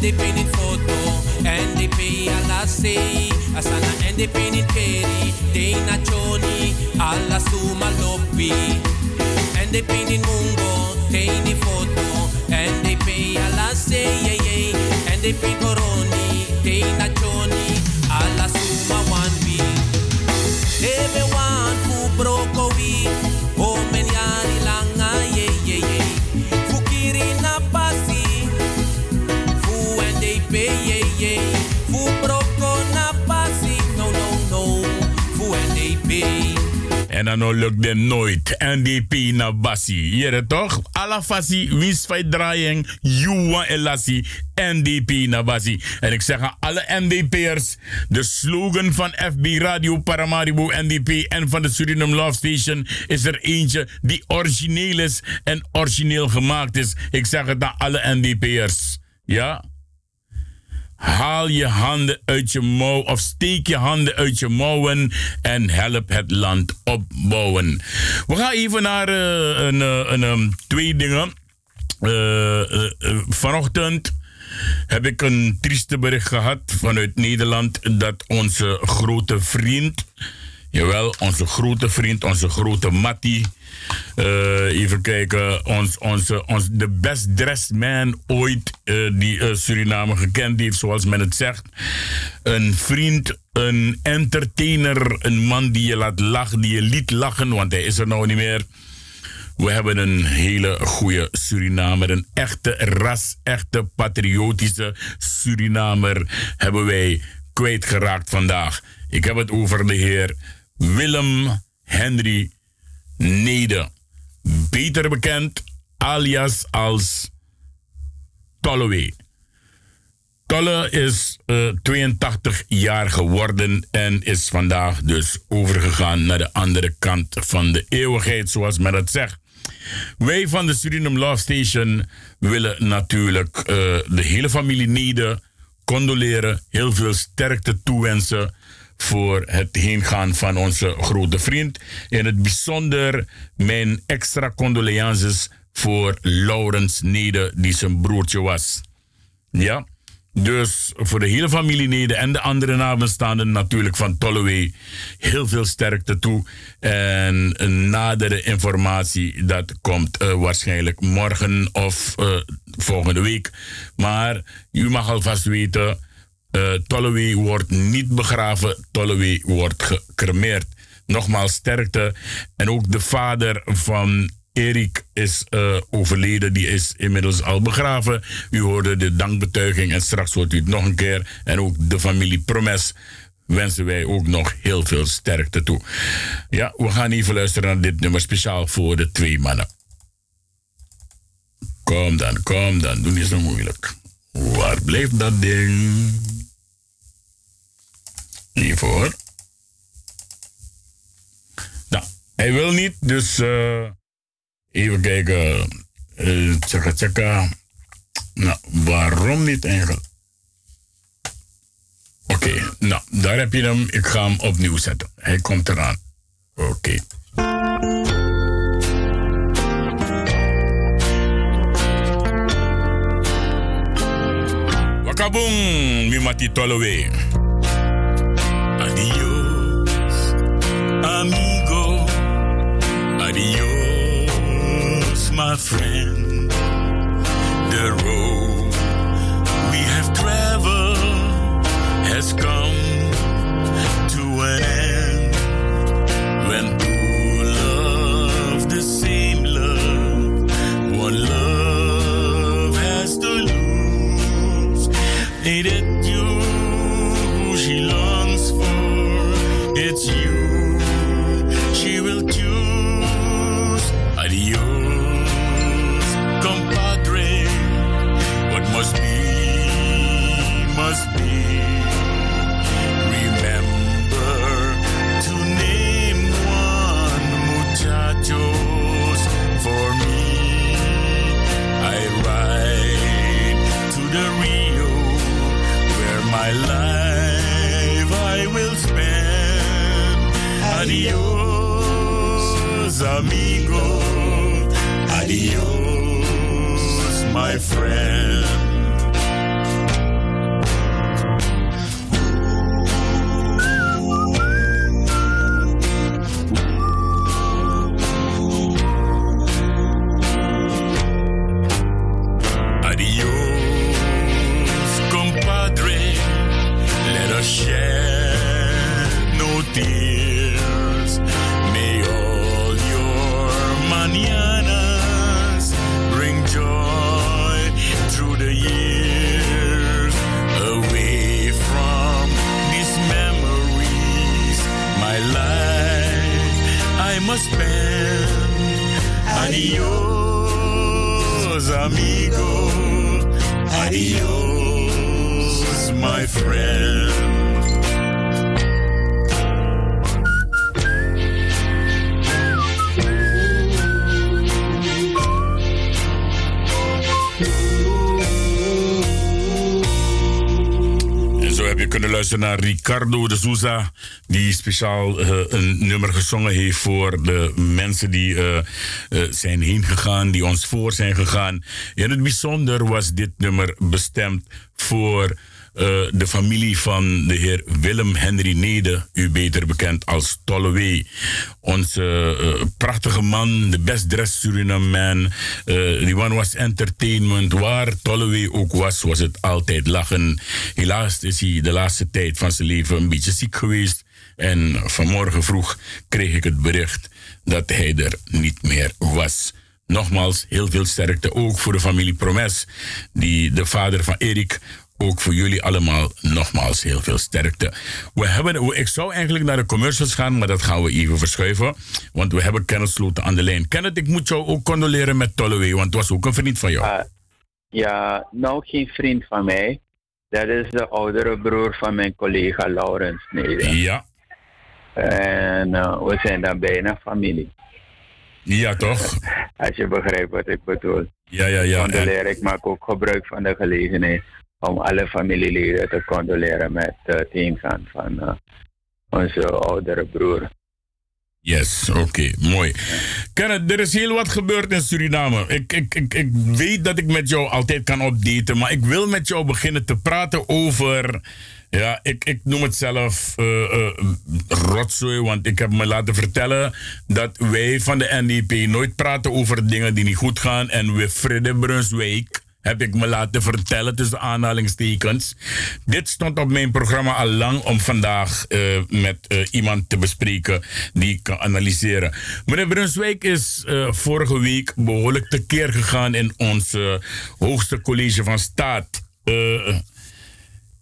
NDP niet foto, NDP alla sei, asana NDP niet keri, Dena Johnny, alla suma lobby. NDP niet mungo, Deni foto, NDP alla sei. NDP coroni, Dena Johnny, alla suma one we. Fu broko we, En dan lukt het nooit. NDP na Bassi. Jere toch? Alla Fassi, wins bij draaiing, Juwa Elassi, NDP na Bassi. En ik zeg aan alle NDP'ers, de slogan van FB Radio Paramaribo NDP en van de Suriname Love Station is er eentje die origineel is en origineel gemaakt is. Ik zeg het aan alle NDP'ers. Ja? Haal je handen uit je mouw of steek je handen uit je mouwen en help het land opbouwen. We gaan even naar eh, een, eh, een, een, twee dingen. Eh, vanochtend heb ik een trieste bericht gehad vanuit Nederland dat onze grote vriend, jawel, onze grote vriend, onze grote Mattie, eh, even kijken, ons, onze, ons, de best dressed man ooit eh, die eh, Suriname gekend heeft, zoals men het zegt. Een vriend, een entertainer, een man die je laat lachen, die je liet lachen, want hij is er nou niet meer. We hebben een hele goede Surinamer, een echte ras, echte patriotische Surinamer hebben wij kwijtgeraakt vandaag. Ik heb het over de heer Willem Henry Nede. Beter bekend alias als Tollewee. Tolle is eh, 82 jaar geworden en is vandaag dus overgegaan naar de andere kant van de eeuwigheid, zoals men het zegt. Wij van de Suriname Love Station willen natuurlijk eh, de hele familie Nede condoleren, heel veel sterkte toewensen voor het heengaan van onze grote vriend. In het bijzonder mijn extra condolences voor Laurens Nede, die zijn broertje was. Ja, dus voor de hele familie Nede en de andere nabestaanden natuurlijk van Tolleway heel veel sterkte toe. En nadere informatie, dat komt eh, waarschijnlijk morgen of eh, volgende week. Maar u mag alvast weten, uh, wordt niet begraven, Tolleway wordt gecremeerd. Nogmaals sterkte. En ook de vader van Erik is uh, overleden, die is inmiddels al begraven. U hoorde de dankbetuiging en straks hoort u het nog een keer. En ook de familie Promes wensen wij ook nog heel veel sterkte toe. Ja, we gaan even luisteren naar dit nummer speciaal voor de twee mannen. Kom dan, kom dan, doe niet zo moeilijk. Waar blijft dat ding? Hiervoor. Nou, hij wil niet, dus uh, even kijken. Uh, tjaka tjaka. Nou, waarom niet eigenlijk? Oké, nou, daar heb je hem. Ik ga hem opnieuw zetten. Hij komt eraan. Oké. Okay. Mi mati my friend. The road we have traveled has come to an end. When two love the same love, one love has to lose. It you my friend. Naar Ricardo de Souza, die speciaal eh, een nummer gezongen heeft voor de mensen die eh, eh, zijn heen gegaan, die ons voor zijn gegaan. In het bijzonder was dit nummer bestemd voor de familie van de heer Willem Henry Nede, u beter bekend als Tollewee. Onze eh, prachtige man, de best dressed Suriname man. eh, die man was entertainment. Waar Tollewee ook was, was het altijd lachen. Helaas is hij de laatste tijd van zijn leven een beetje ziek geweest. En vanmorgen vroeg kreeg ik het bericht dat hij er niet meer was. Nogmaals, heel veel sterkte ook voor de familie Promes, die de vader van Erik ook voor jullie allemaal nogmaals heel veel sterkte. We hebben, ik zou eigenlijk naar de commercials gaan, maar dat gaan we even verschuiven. Want we hebben Kenneth Sloten aan de lijn. Kenneth, ik moet jou ook condoleren met Tollewee, want het was ook een vriend van jou. Ah, ja, nou geen vriend van mij. Dat is de oudere broer van mijn collega Laurens Neder. Ja. En eh, we zijn dan bijna familie. Ja, toch? Als je begrijpt wat ik bedoel. Ja, ja, ja. Condoleer, ik maak ook gebruik van de gelegenheid om alle familieleden te condoleren met eh, het ingaan van eh, onze oudere broer. Yes, oké, mooi. Kenneth, er is heel wat gebeurd in Suriname. Ik, ik, ik, ik weet dat ik met jou altijd kan updaten, maar ik wil met jou beginnen te praten over. Ja, ik, ik noem het zelf eh rotzooi, want ik heb me laten vertellen dat wij van de NDP nooit praten over dingen die niet goed gaan. En Wilfriede Brunswijk, heb ik me laten vertellen tussen aanhalingstekens. Dit stond op mijn programma al lang om vandaag eh, met eh, iemand te bespreken die kan analyseren. Meneer Brunswijk is eh, vorige week behoorlijk tekeer gegaan in ons hoogste college van staat.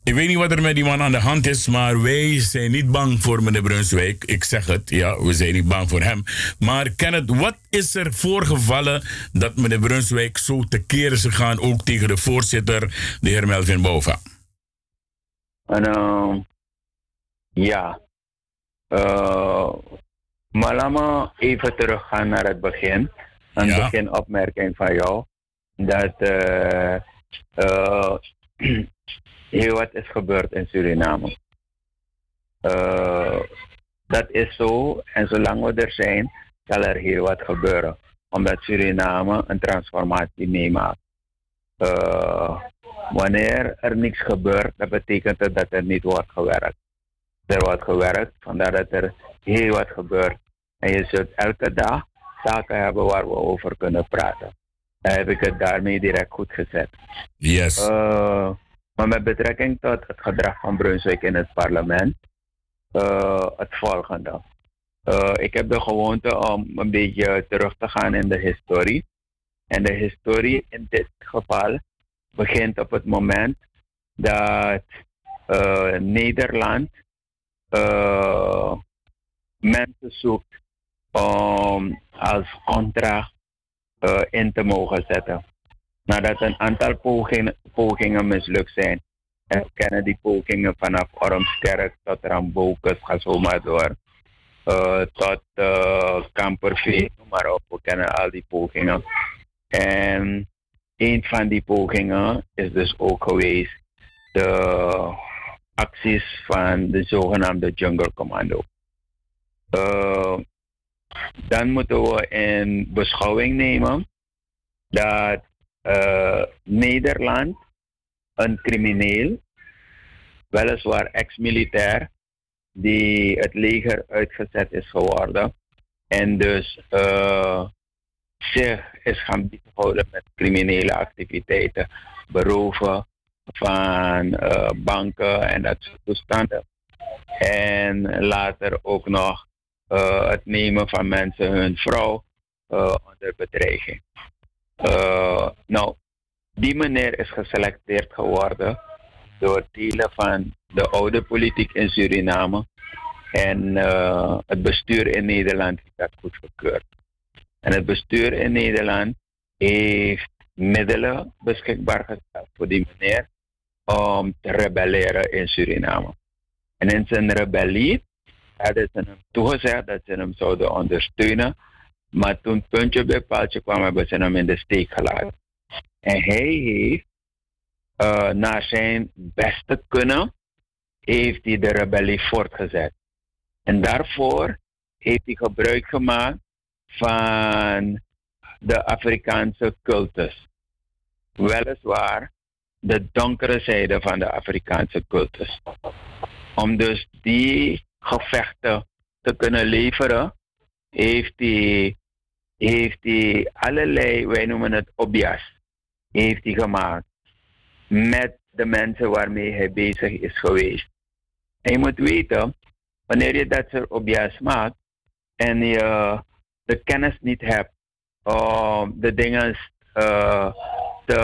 Ik weet niet wat er met die man aan de hand is, maar wij zijn niet bang voor meneer Brunswijk. Ik zeg het, ja, we zijn niet bang voor hem. Maar Kenneth, wat is er voorgevallen dat meneer Brunswijk zo tekeer is gegaan, ook tegen de voorzitter, de heer Melvin Bova? En uh, ja, uh, maar laat me even teruggaan naar het begin. Een Ja. beginopmerking van jou. Dat eh, eh, heel wat is gebeurd in Suriname. Eh, dat is zo. En zolang we er zijn, zal er heel wat gebeuren. Omdat Suriname een transformatie meemaakt. Eh, wanneer er niks gebeurt, dat betekent dat er niet wordt gewerkt. Er wordt gewerkt, vandaar dat er heel wat gebeurt. En je zult elke dag zaken hebben waar we over kunnen praten. Dan heb ik het daarmee direct goed gezet. Yes. Eh, maar met betrekking tot het gedrag van Brunswijk in het parlement, eh, het volgende. Eh, ik heb de gewoonte om een beetje terug te gaan in de historie. En de historie in dit geval begint op het moment dat eh, Nederland mensen zoekt om als contra eh, in te mogen zetten. Nadat een aantal pogingen, pogingen mislukt zijn, en kennen die pogingen vanaf Ormskerk tot Rambokus, ga door, eh, tot uh, noem maar op. We kennen al die pogingen. En een van die pogingen is dus ook geweest de acties van de zogenaamde Jungle Commando. Uh, dan moeten we in beschouwing nemen dat uh, Nederland een crimineel, weliswaar ex-militair, die het leger uitgezet is geworden en dus uh, zich is gaan bezighouden met criminele activiteiten, beroven van uh, banken en dat soort toestanden. En later ook nog het nemen van mensen hun vrouw onder bedreiging. Nou, die meneer is geselecteerd geworden door delen van de oude politiek in Suriname. En het bestuur in Nederland heeft dat goedgekeurd. En het bestuur in Nederland heeft middelen beschikbaar gesteld voor die meneer om te rebelleren in Suriname. En in zijn rebellie hadden ze hem toegezegd dat ze hem zouden ondersteunen. Maar toen puntje bij paaltje kwam, hebben ze hem in de steek gelaten. En hij heeft, uh, naar zijn beste kunnen, heeft hij de rebellie voortgezet. En daarvoor heeft hij gebruik gemaakt van de Afrikaanse cultus. Weliswaar de donkere zijde van de Afrikaanse cultus. Om dus die gevechten te kunnen leveren, heeft hij, heeft allerlei, wij noemen het obias, heeft hij gemaakt met de mensen waarmee hij bezig is geweest. En je moet weten, wanneer je dat soort obias maakt en je de kennis niet hebt om de dingen uh, te,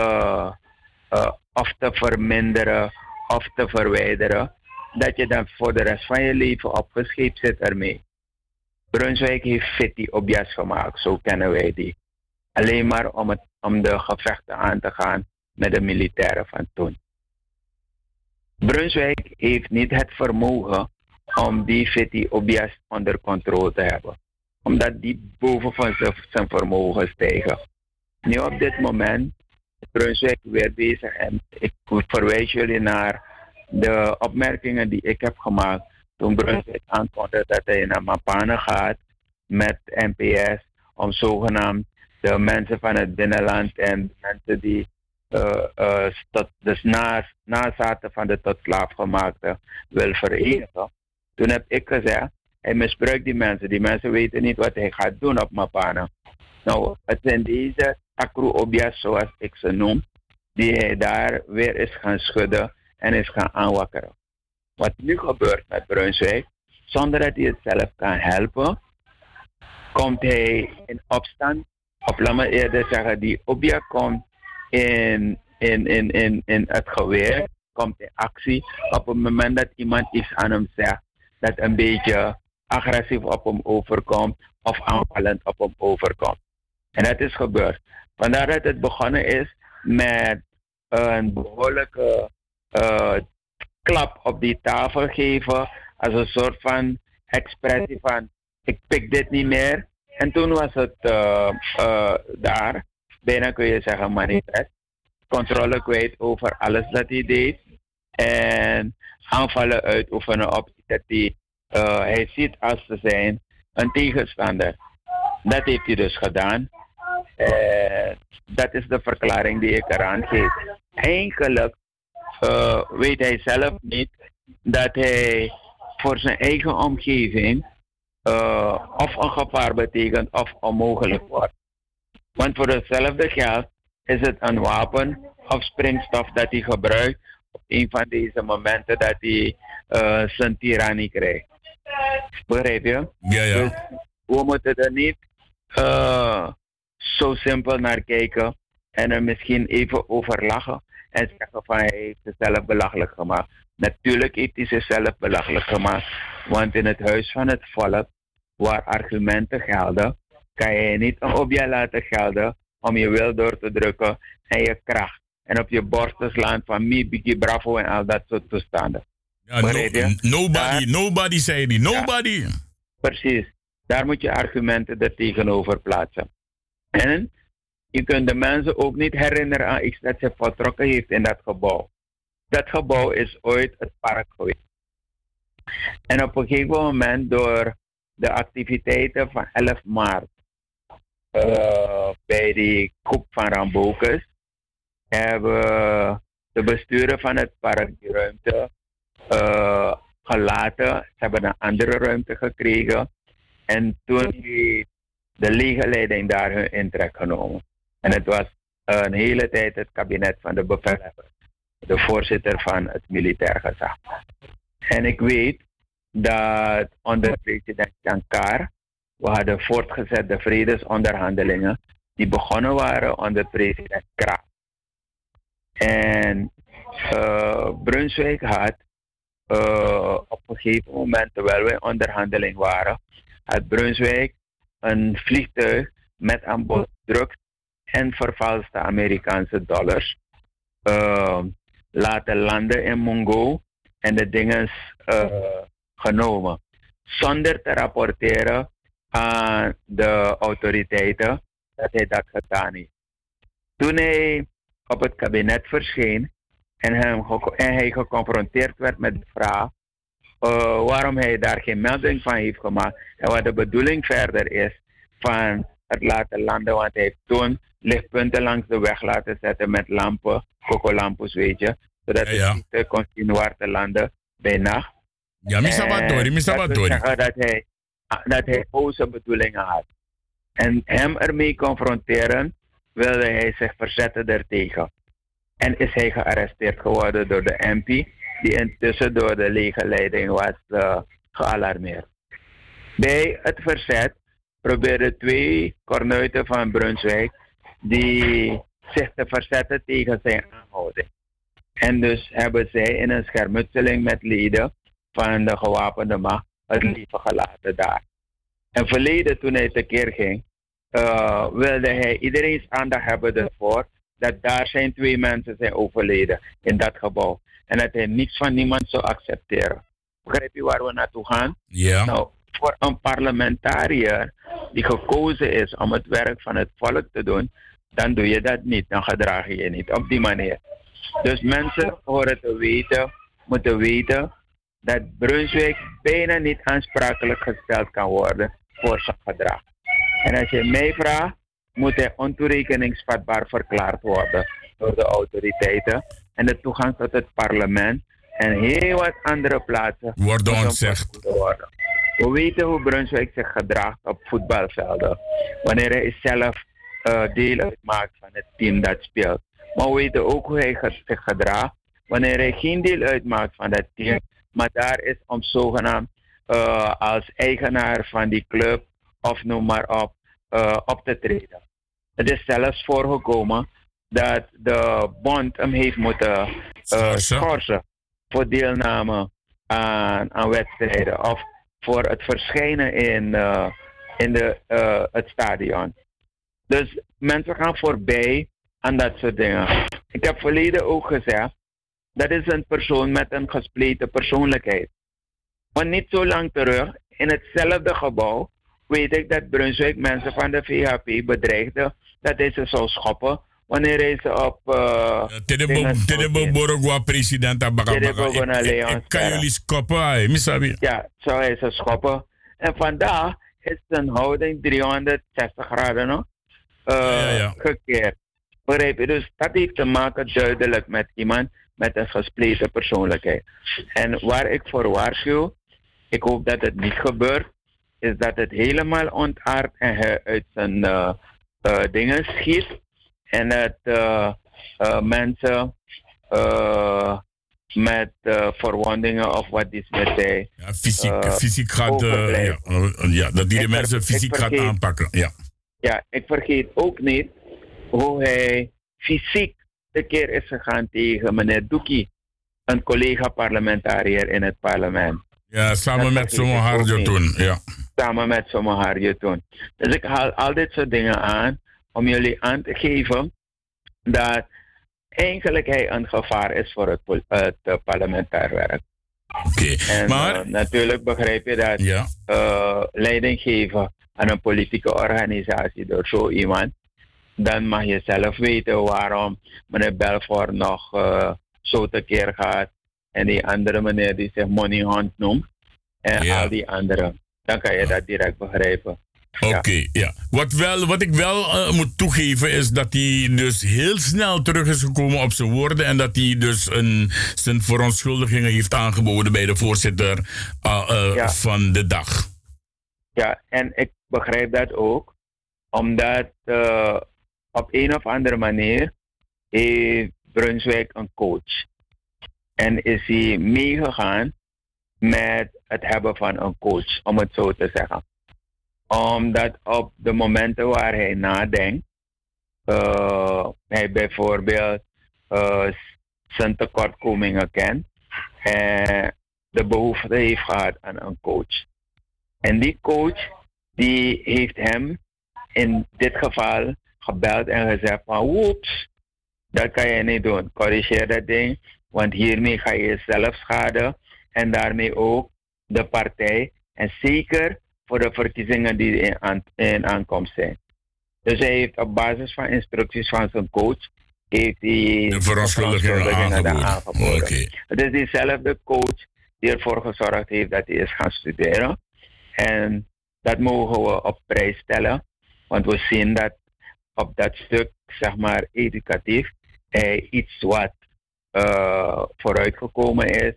uh, of te verminderen of te verwijderen, dat je dan voor de rest van je leven opgescheept zit ermee. Brunswijk heeft Fitty Objas gemaakt, zo kennen wij die. Alleen maar om, het, om de gevechten aan te gaan met de militairen van toen. Brunswijk heeft niet het vermogen om die Fitty Objas onder controle te hebben omdat die boven van zijn vermogen stijgen. Nu op dit moment is Brunswijk weer bezig en ik verwijs jullie naar de opmerkingen die ik heb gemaakt toen Brunswijk aankondigde dat hij naar Mapane gaat met NPS om zogenaamd de mensen van het binnenland en de mensen die uh, uh, tot, dus na, nazaten van de tot slaafgemaakte wil verenigen. Toen heb ik gezegd, hij misbruikt die mensen. Die mensen weten niet wat hij gaat doen op Mapana. Nou, het zijn deze Akru zoals ik ze noem, die hij daar weer is gaan schudden en is gaan aanwakkeren. Wat nu gebeurt met Brunswijk, zonder dat hij het zelf kan helpen, komt hij in opstand. Of laat me eerder zeggen, die Obia komt in, in, in, in, in het geweer, komt in actie op het moment dat iemand iets aan hem zegt dat een beetje agressief op hem overkomt of aanvallend op hem overkomt. En dat is gebeurd. Vandaar dat het begonnen is met een behoorlijke uh, klap op die tafel geven als een soort van expressie van ik pik dit niet meer. En toen was het uh, uh, daar, bijna kun je zeggen manifest, controle kwijt over alles dat hij deed en aanvallen uitoefenen op dat hij uh, hij ziet als te zijn een tegenstander. Dat heeft hij dus gedaan. Dat is de verklaring die ik eraan geef. Eigenlijk uh, weet hij zelf niet dat hij voor zijn eigen omgeving of een gevaar betekent of onmogelijk wordt. Want voor hetzelfde geld is het een wapen of springstof dat hij gebruikt op een van deze momenten dat hij zijn tirannie krijgt. Begrijp je? Ja, ja. Dus we moeten er niet uh, zo simpel naar kijken en er misschien even over lachen en zeggen van hij heeft zichzelf belachelijk gemaakt. Natuurlijk heeft hij zichzelf belachelijk gemaakt, want in het huis van het volk, waar argumenten gelden, kan je niet een object laten gelden om je wil door te drukken en je kracht. En op je borst te slaan van mi, biggie, bravo en al dat soort toestanden. Ja, no, nobody, Daar, nobody zei die, nobody. Ja, precies. Daar moet je argumenten er tegenover plaatsen. En je kunt de mensen ook niet herinneren aan iets dat ze vertrokken heeft in dat gebouw. Dat gebouw is ooit het park geweest. En op een gegeven moment door de activiteiten van 11 maart eh, bij die koep van Rambokus hebben de besturen van het park die ruimte eh, gelaten. Ze hebben een andere ruimte gekregen. En toen heeft de lege leiding daar hun intrek genomen. En het was een hele tijd het kabinet van de bevelhebber. De voorzitter van het militair gezag. En ik weet dat onder president Jankar, we hadden voortgezet de vredesonderhandelingen die begonnen waren onder president Kraat. En uh, Brunswijk had uh, op een gegeven moment, terwijl wij onderhandeling waren, had Brunswijk een vliegtuig met aan boord drugs en vervalste Amerikaanse dollars uh, laten landen in Mongo en de dingen genomen. Zonder te rapporteren aan de autoriteiten dat hij dat gedaan heeft. Toen hij op het kabinet verscheen en, hem, en hij geconfronteerd werd met de vraag uh, waarom hij daar geen melding van heeft gemaakt en wat de bedoeling verder is van het laten landen, want hij heeft toen lichtpunten langs de weg laten zetten met lampen, kokolampus weet je, zodat ja, ja. kon zien waar te landen bij nacht. Ja, Mr. Batori, Mr. Batori. Dat hij, dat hij boze bedoelingen had. En hem ermee confronteren, wilde hij zich verzetten daartegen. En is hij gearresteerd geworden door de MP, die intussen door de legerleiding was uh, gealarmeerd. Bij het verzet probeerden twee kornuiten van Brunswijk die zich te verzetten tegen zijn aanhouding. En dus hebben zij in een schermutseling met leden van de gewapende macht het leven gelaten daar. En verleden, toen hij tekeer ging, uh, wilde hij iedereen's aandacht hebben ervoor dat daar zijn twee mensen zijn overleden in dat gebouw. En dat hij niets van niemand zou accepteren. Begrijp je waar we naartoe gaan? Ja. Nou, voor een parlementariër die gekozen is om het werk van het volk te doen, dan doe je dat niet. Dan gedraag je je niet op die manier. Dus mensen horen te weten, moeten weten dat Brunswijk bijna niet aansprakelijk gesteld kan worden voor zijn gedrag. En als je mij vraagt, moet hij ontoerekeningsvatbaar verklaard worden door de autoriteiten. En de toegang tot het parlement en heel wat andere plaatsen worden ontzegd. We weten hoe Brunswijk zich gedraagt op voetbalvelden. Wanneer hij zelf uh, deel uitmaakt van het team dat speelt. Maar we weten ook hoe hij zich gedraagt wanneer hij geen deel uitmaakt van dat team. Maar daar is om zogenaamd uh, als eigenaar van die club of noem maar op, uh, op te treden. Het is zelfs voorgekomen dat de bond hem heeft moeten uh, schorsen voor deelname aan, aan wedstrijden of voor het verschijnen in, uh, in de, uh, het stadion. Dus mensen gaan voorbij aan dat soort dingen. Ik heb verleden ook gezegd, dat is een persoon met een gespleten persoonlijkheid. Maar niet zo lang terug, in hetzelfde gebouw, weet ik dat Brunswijk mensen van de VHP bedreigde dat hij ze zou schoppen wanneer hij ze op. Tedebo Borogwa president. Ik kan jullie schoppen, misabi. Ja, zou hij ze schoppen. En vandaag is zijn houding 360 graden no? uh, ja, ja. gekeerd. Begrijp je? Dus dat heeft te maken duidelijk met iemand met een gespleten persoonlijkheid. En waar ik voor waarschuw, ik hoop dat het niet gebeurt, is dat het helemaal ontaard en hij uit zijn uh, uh, dingen schiet. En dat uh, mensen met verwondingen of wat is met hij. Ja, fysiek, fysiek gaat, ja, ja, dat die de mensen fysiek gaat aanpakken. Ja. ja, ik vergeet ook niet hoe hij fysiek de keer is gegaan tegen meneer Doekie, een collega-parlementariër in het parlement. Ja, samen met Somo Harjo toen. Ja. Samen met Somo Harjo toen. Dus ik haal al dit soort dingen aan om jullie aan te geven dat eigenlijk hij een gevaar is voor het, het uh, parlementair werk. Oké, okay. maar... Uh, natuurlijk begrijp je dat ja. uh, leiding geven aan een politieke organisatie door zo iemand, dan mag je zelf weten waarom meneer Belfort nog zo tekeer gaat. En die andere meneer die zich Money Hunt noemt. En al die anderen. Dan kan je dat direct begrijpen. Oké, ja. Wat, wel, wat ik wel eh, moet toegeven is dat hij dus heel snel terug is gekomen op zijn woorden. En dat hij dus een, zijn verontschuldigingen heeft aangeboden bij de voorzitter eh, eh, Ja. van de dag. Ja, en ik begrijp dat ook. Omdat op een of andere manier heeft Brunswijk een coach. En is hij meegegaan met het hebben van een coach, om het zo te zeggen. Omdat op de momenten waar hij nadenkt, eh, hij bijvoorbeeld eh, zijn tekortkomingen kent en de behoefte heeft gehad aan een coach. En die coach die heeft hem in dit geval gebeld en gezegd van woeps, dat kan je niet doen. Corrigeer dat ding, want hiermee ga je jezelf schaden en daarmee ook de partij. En zeker voor de verkiezingen die in, aan, in aankomst zijn. Dus hij heeft op basis van instructies van zijn coach heeft hij De verontschuldigingen aangeboden. Het is diezelfde coach die ervoor gezorgd heeft dat hij is gaan studeren. En dat mogen we op prijs stellen. Want we zien dat op dat stuk, zeg maar, educatief, hij iets wat eh, vooruitgekomen is.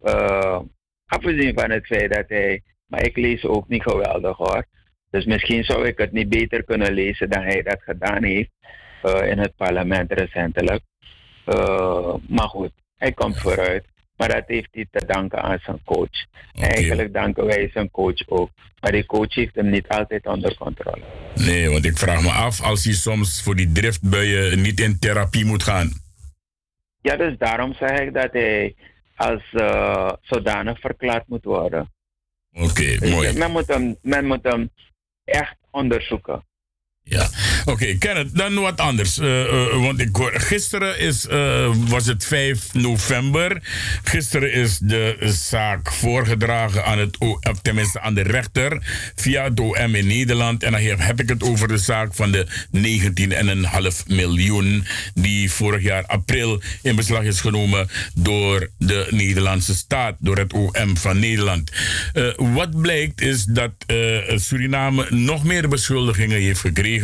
Eh, afgezien van het feit dat hij, maar ik lees ook niet geweldig hoor. Dus misschien zou ik het niet beter kunnen lezen dan hij dat gedaan heeft eh, in het parlement recentelijk. Eh, maar goed, hij komt vooruit. Maar dat heeft hij te danken aan zijn coach. Eigenlijk danken wij zijn coach ook. Maar die coach heeft hem niet altijd onder controle. Nee, want ik vraag me af als hij soms voor die driftbuien niet in therapie moet gaan. Ja, dus daarom zeg ik dat hij als eh, zodanig verklaard moet worden. Oké, Dus mooi. Men moet, hem, men moet hem echt onderzoeken. Oké, Kenneth, dan wat anders. Eh, eh, want ik gisteren is, eh, was het 5 november. Gisteren is de zaak voorgedragen aan het O- of tenminste aan de rechter via het OM in Nederland. En dan heb ik het over de zaak van de 19,5 miljoen die vorig jaar april in beslag is genomen door de Nederlandse staat, door het OM van Nederland. Wat blijkt is dat Suriname nog meer beschuldigingen heeft gekregen.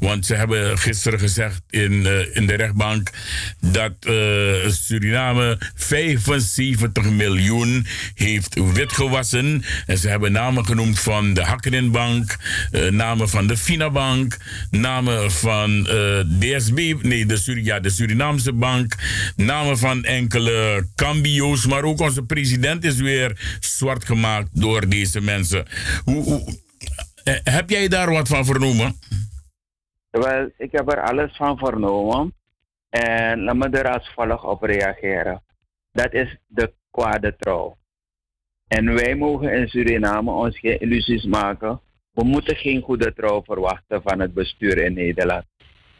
Want ze hebben gisteren gezegd in, eh, in de rechtbank dat eh, Suriname 75 miljoen heeft witgewassen. En ze hebben namen genoemd van de Hakkeninbank, eh namen van de Finabank, namen van DSB, nee, de, Suri- ja, de Surinaamse bank, namen van enkele cambio's. Maar ook onze president is weer zwart gemaakt door deze mensen. Hoe, heb jij daar wat van vernomen? Wel, ik heb er alles van vernomen. En laat me er als volgt op reageren. Dat is de kwade trouw. En wij mogen in Suriname ons geen illusies maken. We moeten geen goede trouw verwachten van het bestuur in Nederland.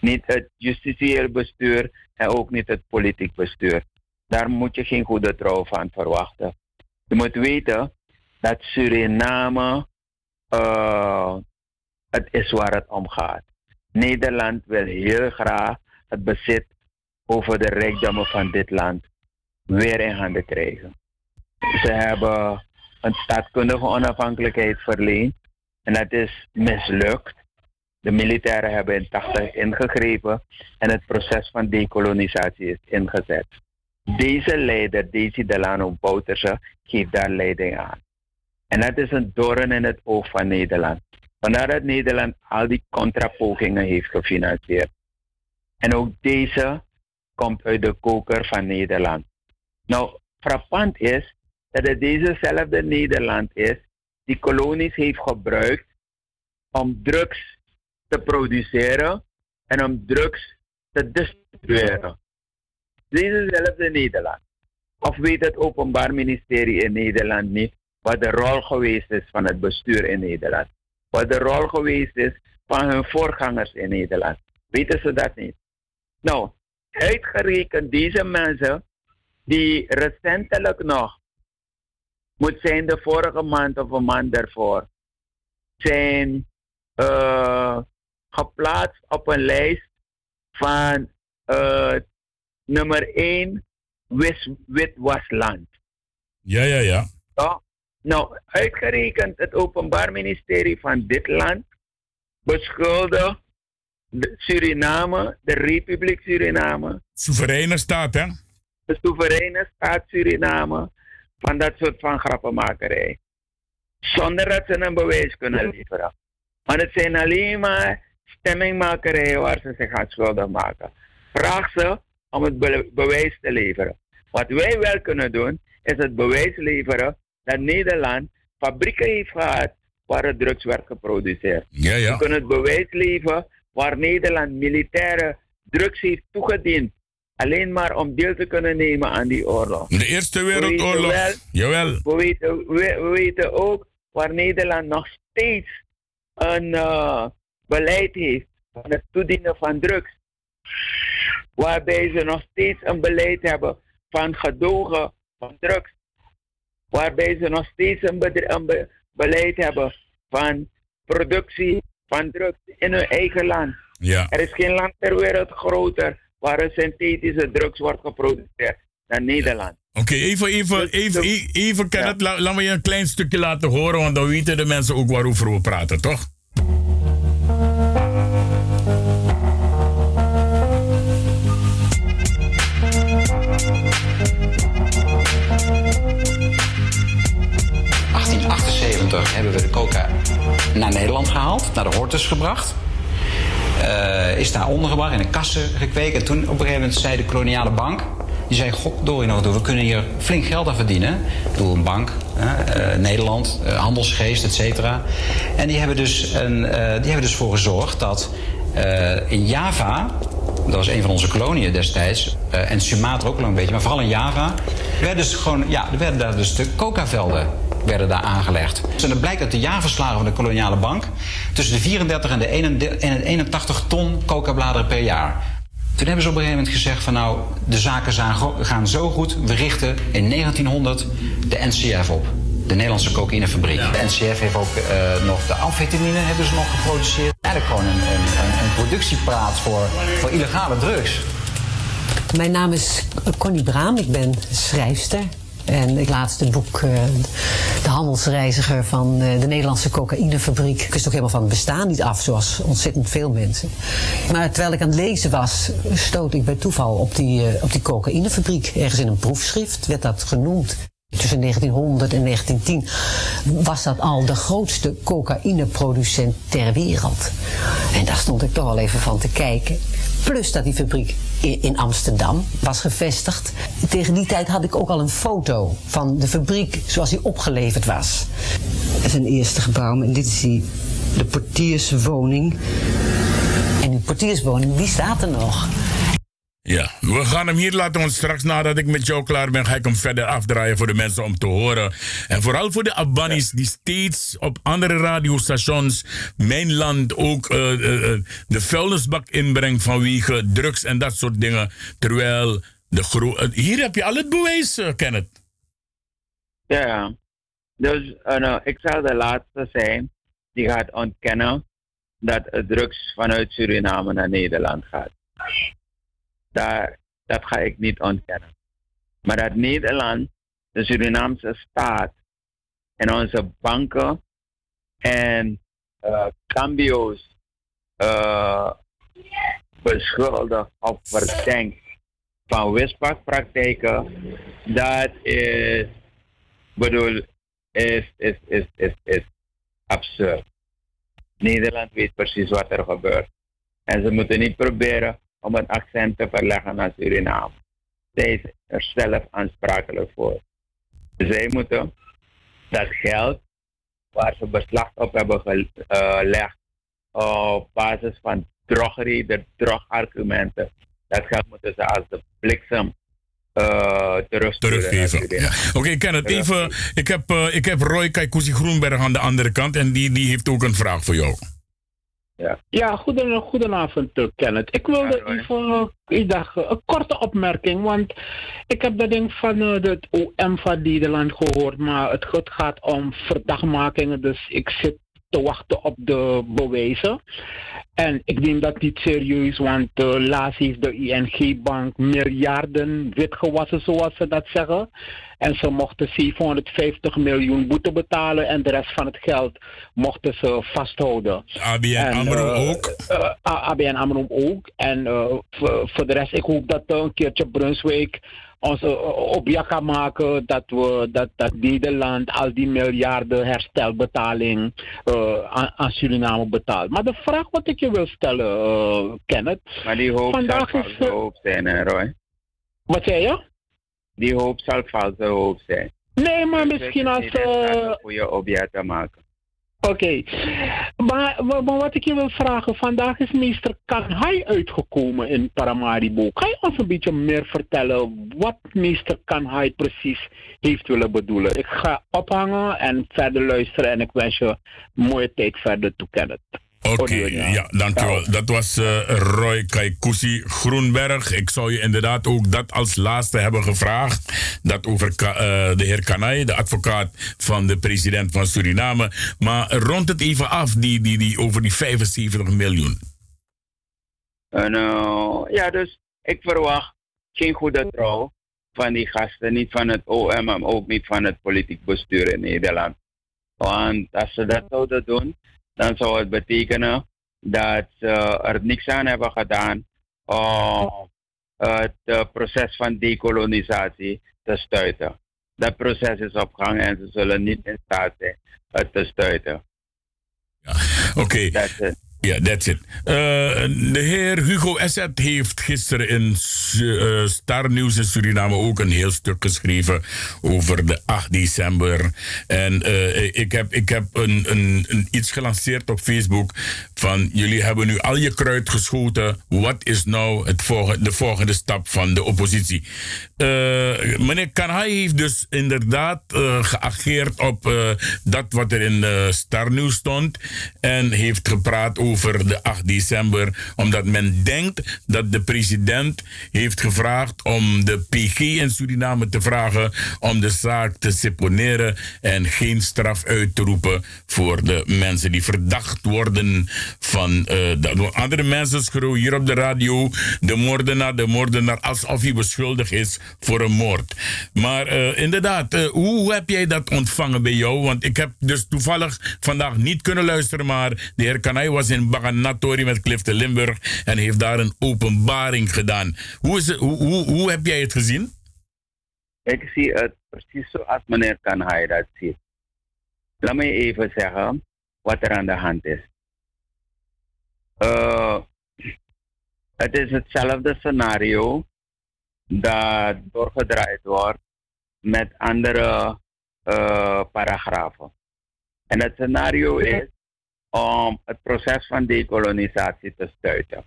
Niet het justitieel bestuur en ook niet het politiek bestuur. Daar moet je geen goede trouw van verwachten. Je moet weten dat Suriname, eh, het is waar het om gaat. Nederland wil heel graag het bezit over de rijkdommen van dit land weer in handen krijgen. Ze hebben een staatkundige onafhankelijkheid verleend en dat is mislukt. De militairen hebben in 80 ingegrepen en het proces van dekolonisatie is ingezet. Deze leider, Desi Delano Bouterse, geeft daar leiding aan. En dat is een doorn in het oog van Nederland. Vandaar Nederland al die contrapogingen heeft gefinancierd. En ook deze komt uit de koker van Nederland. Nou, frappant is dat het dezezelfde Nederland is die kolonies heeft gebruikt om drugs te produceren en om drugs te distribueren. Dezezelfde Nederland. Of weet het Openbaar Ministerie in Nederland niet wat de rol geweest is van het bestuur in Nederland? Wat de rol geweest is van hun voorgangers in Nederland? Weten ze dat niet? Nou, uitgerekend deze mensen die recentelijk nog, moet zijn de vorige maand of een maand daarvoor, zijn eh, geplaatst op een lijst van eh, nummer 1 wis- witwasland. Ja, ja, ja. Ja. Nou, uitgerekend het Openbaar Ministerie van dit land beschuldigt de Suriname, de Republiek Suriname, Soevereine staat, hè? de soevereine staat Suriname, van dat soort van grappenmakerij. Zonder dat ze een bewijs kunnen leveren. Maar het zijn alleen maar stemmingmakerij waar ze zich aan schuldig maken. Vraag ze om het be- bewijs te leveren. Wat wij wel kunnen doen, is het bewijs leveren dat Nederland fabrieken heeft gehad waar het drugs werd geproduceerd. Ja, ja. We kunnen het bewijs leveren waar Nederland militaire drugs heeft toegediend. Alleen maar om deel te kunnen nemen aan die oorlog. De Eerste We Wereldoorlog. wel- Jawel. we weten, we, we weten ook waar Nederland nog steeds een eh, beleid heeft van het toedienen van drugs. Waarbij ze nog steeds een beleid hebben van gedogen van drugs. Waarbij ze nog steeds een, be- beleid hebben van productie van drugs in hun eigen land. Ja. Er is geen land ter wereld groter waar een synthetische drugs wordt geproduceerd dan Nederland. Oké, even, even, even, even, even Kenneth, la- laat me je een klein stukje laten horen, want dan weten de mensen ook waarover we praten, toch? 1878 hebben we de coca naar Nederland gehaald, naar de Hortus gebracht. Eh, is daar ondergebracht, in een kassen gekweekt. En toen op een gegeven moment zei de koloniale bank... die zei, god, door nog door, we kunnen hier flink geld aan verdienen. Ik een bank, eh, Nederland, eh, handelsgeest, et cetera. En die hebben, dus een, die hebben dus voor gezorgd dat in Java... dat was een van onze koloniën destijds... en Sumatra ook al een beetje, maar vooral in Java... werden dus gewoon, ja, er werden daar dus de coca-velden werden daar aangelegd. En dan blijkt uit de jaarverslagen van de koloniale bank... tussen de 34 en de 31 en de 81 ton coca-bladeren per jaar. Toen hebben ze op een gegeven moment gezegd van nou, de zaken gaan zo goed. We richten in 1900 de NCF op. De Nederlandse cocaïnefabriek. De NCF heeft ook eh, nog de amfetamine hebben ze nog geproduceerd. Eigenlijk gewoon een, een, een, een productiepraat voor, voor illegale drugs. Mijn naam is Connie Braam, ik ben schrijfster. En het boek eh, De Handelsreiziger van eh, de Nederlandse cocaïnefabriek. Ik wist ook helemaal van het bestaan niet af, zoals ontzettend veel mensen. Maar terwijl ik aan het lezen was, stoot ik bij toeval op die, eh, op die cocaïnefabriek. Ergens in een proefschrift werd dat genoemd. Tussen 1900 en 1910 was dat al de grootste cocaïneproducent ter wereld. En daar stond ik toch wel even van te kijken. Plus dat die fabriek in Amsterdam was gevestigd. Tegen die tijd had ik ook al een foto van de fabriek zoals die opgeleverd was. Dat is een eerste gebouw en dit is die, de portierswoning. En die portierswoning, die staat er nog. Ja, we gaan hem hier laten, want straks nadat ik met jou klaar ben, ga ik hem verder afdraaien voor de mensen om te horen. En vooral voor de Abanis die steeds op andere radiostations, mijn land, ook eh, eh, eh, de vuilnisbak inbrengt vanwege drugs en dat soort dingen. Terwijl de gro- Hier heb je al het bewijs, Kenneth. Ja, dus nou, ik zal de laatste zijn die gaat ontkennen dat het drugs vanuit Suriname naar Nederland gaat. Dat ga ik niet ontkennen. Maar dat Nederland, de Surinaamse staat en onze banken en eh cambio's eh beschuldigt of verdenkt van wispakpraktijken, dat is bedoel, is, is, is, is, is absurd. Nederland weet precies wat er gebeurt. En ze moeten niet proberen om het accent te verleggen naar Suriname. Zij is er zelf aansprakelijk voor. Zij moeten dat geld waar ze beslag op hebben gelegd op basis van drogerie, de drogargumenten, dat geld moeten ze als de bliksem uh, teruggeven. Ja. Oké, okay, Kenneth, even. Ik heb, uh, ik heb Roy Kaikousi Groenberg aan de andere kant en die, die heeft ook een vraag voor jou. Ja, ja goeden, goedenavond, uh, Kenneth. Ik wilde ja, even ik dacht, een korte opmerking, want ik heb dat ding van uh, het OM van Nederland gehoord, maar het gaat om verdachtmakingen, dus ik zit te wachten op de bewijzen. En ik neem dat niet serieus, want uh, laatst heeft de ING-bank miljarden witgewassen, zoals ze dat zeggen. En ze mochten 750 miljoen boete betalen en de rest van het geld mochten ze vasthouden. ABN En, AMRO eh, ook? eh, ABN AMRO ook. En eh, voor, voor de rest, ik hoop dat eh, een keertje Brunswijk ons eh, jak kan maken dat, we, dat, dat Nederland al die miljarden herstelbetaling eh, aan, aan Suriname betaalt. Maar de vraag wat ik je wil stellen, eh Kenneth. Maar die hoop Vandaag zal is, valse hoop zijn, hè, Roy? Wat zei je? Die hoop zal valse hoop zijn. Nee, maar misschien als... een goede objecten maken. Oké, maar, maar, wat ik je wil vragen, vandaag is meester Kanhai uitgekomen in Paramaribo. Kan je ons een beetje meer vertellen wat meester Kanhai precies heeft willen bedoelen? Ik ga ophangen en verder luisteren en ik wens je een mooie tijd verder toe, Kenneth. Oké, ja, dankjewel. Dat was eh, Roy Kaikousi Groenberg. Ik zou je inderdaad ook dat als laatste hebben gevraagd. Dat over eh, de heer Kanai, de advocaat van de president van Suriname. Maar rond het even af, die, die, die, over die 75 miljoen. En, eh, ja, dus ik verwacht geen goede trouw van die gasten. Niet van het OM en ook niet van het politiek bestuur in Nederland. Want als ze dat zouden doen, dan zou het betekenen dat ze er niks aan hebben gedaan om het eh, proces van dekolonisatie te stuiten. Dat proces is op gang en ze zullen niet in staat zijn het te stuiten. Oké. Ja, that's it. Eh, de heer Hugo Esset heeft gisteren in eh, Star News in Suriname ook een heel stuk geschreven over de 8 december. En eh, ik heb, ik heb een, een, iets gelanceerd op Facebook van jullie hebben nu al je kruid geschoten. Wat is nou het volgende, de volgende stap van de oppositie? Meneer Kanhai heeft dus inderdaad geageerd op dat wat er in Star News stond. En heeft gepraat over de 8 december. Omdat men denkt dat de president heeft gevraagd om de PG in Suriname te vragen om de zaak te seponeren en geen straf uit te roepen voor de mensen die verdacht worden van dat. andere mensen schreeuwen hier op de radio de moordenaar, de moordenaar alsof hij beschuldigd is voor een moord. Maar uh, inderdaad, hoe, hoe heb jij dat ontvangen bij jou? Want ik heb dus toevallig vandaag niet kunnen luisteren, maar de heer Kanai was in Baganatori met Clifton Limburg en heeft daar een openbaring gedaan. Hoe, is het, hoe, hoe, hoe heb jij het gezien? Ik zie het precies zoals meneer Kanhai dat ziet. Laat me even zeggen wat er aan de hand is. Uh, het is hetzelfde scenario dat doorgedraaid wordt met andere uh, paragrafen. En het scenario is om het proces van dekolonisatie te stuiten.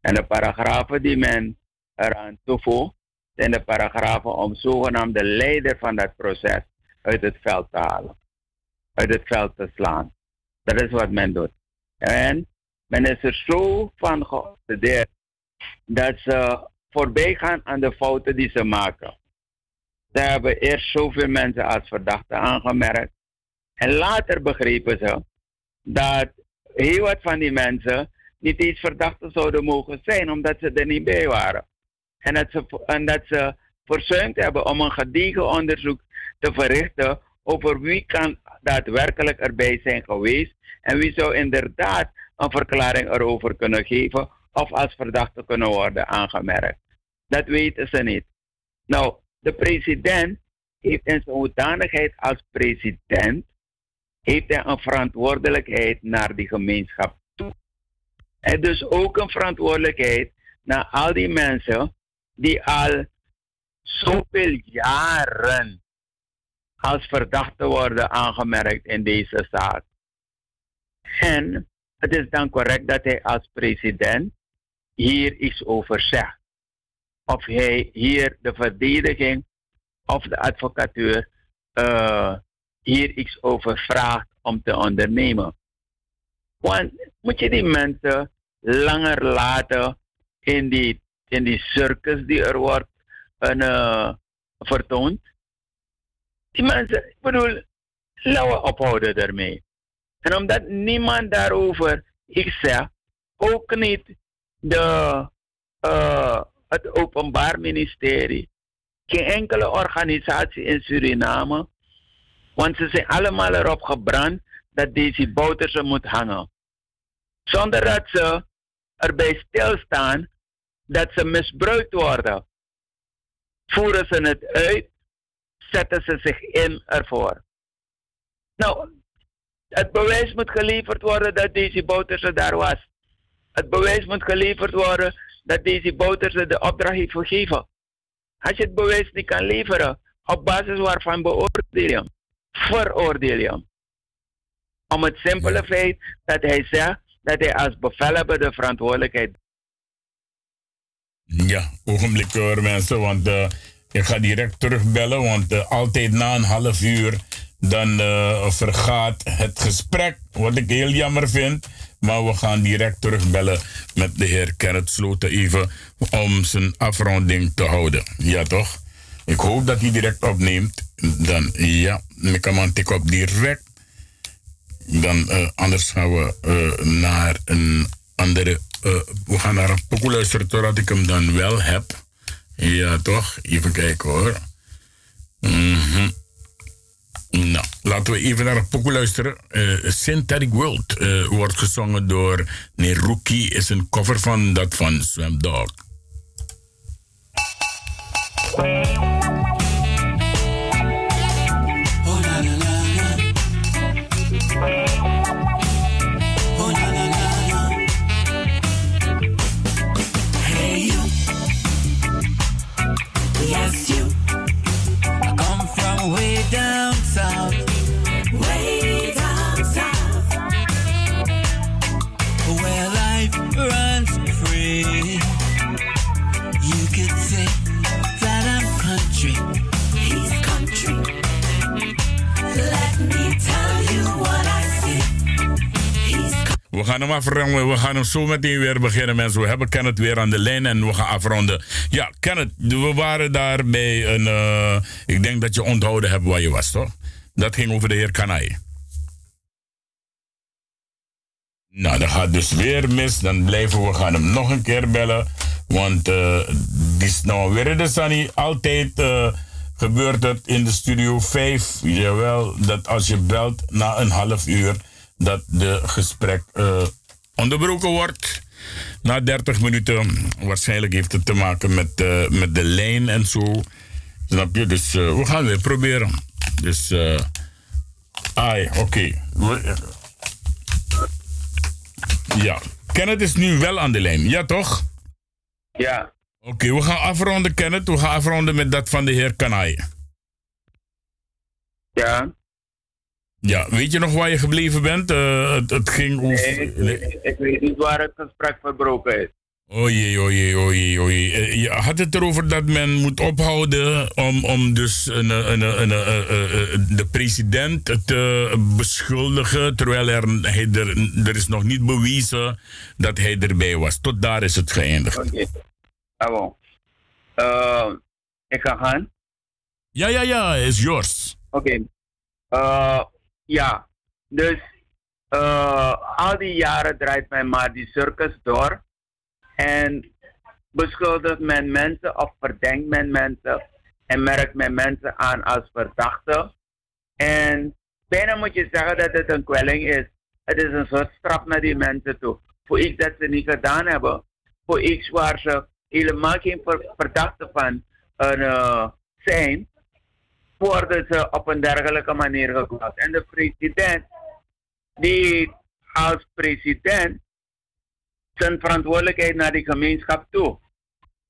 En de paragrafen die men eraan toevoegt, zijn de paragrafen om zogenaamde leider van dat proces uit het veld te halen. Uit het veld te slaan. Dat is wat men doet. En men is er zo van geobsedeerd dat ze voorbij gaan aan de fouten die ze maken. Ze hebben eerst zoveel mensen als verdachten aangemerkt. En later begrepen ze dat heel wat van die mensen niet eens verdachten zouden mogen zijn, omdat ze er niet bij waren. En dat ze, en dat ze verzuimd hebben om een gediegen onderzoek te verrichten over wie kan daadwerkelijk erbij zijn geweest en wie zou inderdaad een verklaring erover kunnen geven of als verdachte kunnen worden aangemerkt. Dat weten ze niet. Nou, de president heeft in zijn hoedanigheid als president heeft hij een verantwoordelijkheid naar die gemeenschap toe. En dus ook een verantwoordelijkheid naar al die mensen die al zoveel jaren als verdachte worden aangemerkt in deze zaak. En het is dan correct dat hij als president hier iets over zegt. Of hij hier de verdediging of de advocatuur uh, hier iets over vraagt om te ondernemen. Want moet je die mensen langer laten in die, in die circus die er wordt uh, vertoond? Die mensen, ik bedoel, laten we ophouden daarmee. En omdat niemand daarover iets zegt, ook niet de, eh, het Openbaar Ministerie, geen enkele organisatie in Suriname, want ze zijn allemaal erop gebrand dat deze Bouterse moet hangen. Zonder dat ze erbij stilstaan dat ze misbruikt worden. Voeren ze het uit, zetten ze zich in ervoor. Nou, het bewijs moet geleverd worden dat deze Bouterse daar was. Het bewijs moet geleverd worden dat deze Bouterse de opdracht heeft gegeven. Als je het bewijs niet kan leveren, op basis waarvan beoordeel je? Veroordeel je hem. Om het simpele feit dat hij zegt dat hij als bevelhebber de verantwoordelijkheid Ja, ogenblik hoor mensen, want eh, ik ga direct terugbellen, want eh, altijd na een half uur dan eh, vergaat het gesprek, wat ik heel jammer vind. Maar we gaan direct terugbellen met de heer Kenneth Sloten even om zijn afronding te houden. Ja toch? Ik hoop dat hij direct opneemt. Dan ja, ik kan man tik op direct. Dan eh, anders gaan we eh, naar een andere. eh, we gaan naar een pokoe luisteren totdat ik hem dan wel heb. Ja toch? Even kijken hoor. Mhm. Nou, laten we even naar een pokoe luisteren. Synthetic World wordt gezongen door Neruki. Is een cover van dat van Swam Dog. We gaan hem afronden. We gaan hem zo meteen weer beginnen, mensen. We hebben Kenneth weer aan de lijn en we gaan afronden. Ja, Kenneth, we waren daar bij een. eh, ik denk dat je onthouden hebt waar je was, toch? Dat ging over de heer Kanai. Nou, dat gaat dus weer mis. Dan blijven we gaan hem nog een keer bellen. Want eh die is nou weer de Sunny. Altijd eh, gebeurt het in de studio 5. Jawel, dat als je belt na een half uur, dat de gesprek eh, onderbroken wordt. Na 30 minuten, waarschijnlijk heeft het te maken met, eh, met de lijn en zo. Snap je? Dus eh, we gaan weer proberen. Dus, eh ai, oké. Ja, Kenneth is nu wel aan de lijn, ja toch? Ja. Oké, we gaan afronden, Kenneth. We gaan afronden met dat van de heer Kanai. Ja. Ja, weet je nog waar je gebleven bent? Eh, het, het ging over... Nee, ik, ik weet niet waar het gesprek verbroken is. O jee, o jee, o jee, o jee. Eh, Je had het erover dat men moet ophouden om, om dus een, een, een, de president te beschuldigen, terwijl er, hij er, er is nog niet bewezen dat hij erbij was. Tot daar is het geëindigd. Oké. Ah, bon. Eh, ik ga gaan. Ja, ja, ja, is yours. Oké. Eh, ja, dus eh, al die jaren draait men maar die circus door. En beschuldigt men mensen of verdenkt men mensen en merkt men mensen aan als verdachten. En bijna moet je zeggen dat het een kwelling is. Het is een soort straf naar die mensen toe. Voor iets dat ze niet gedaan hebben. Voor iets waar ze helemaal geen ver- verdachte van eh, zijn worden ze op een dergelijke manier geplaatst. En de president, die als president zijn verantwoordelijkheid naar die gemeenschap toe.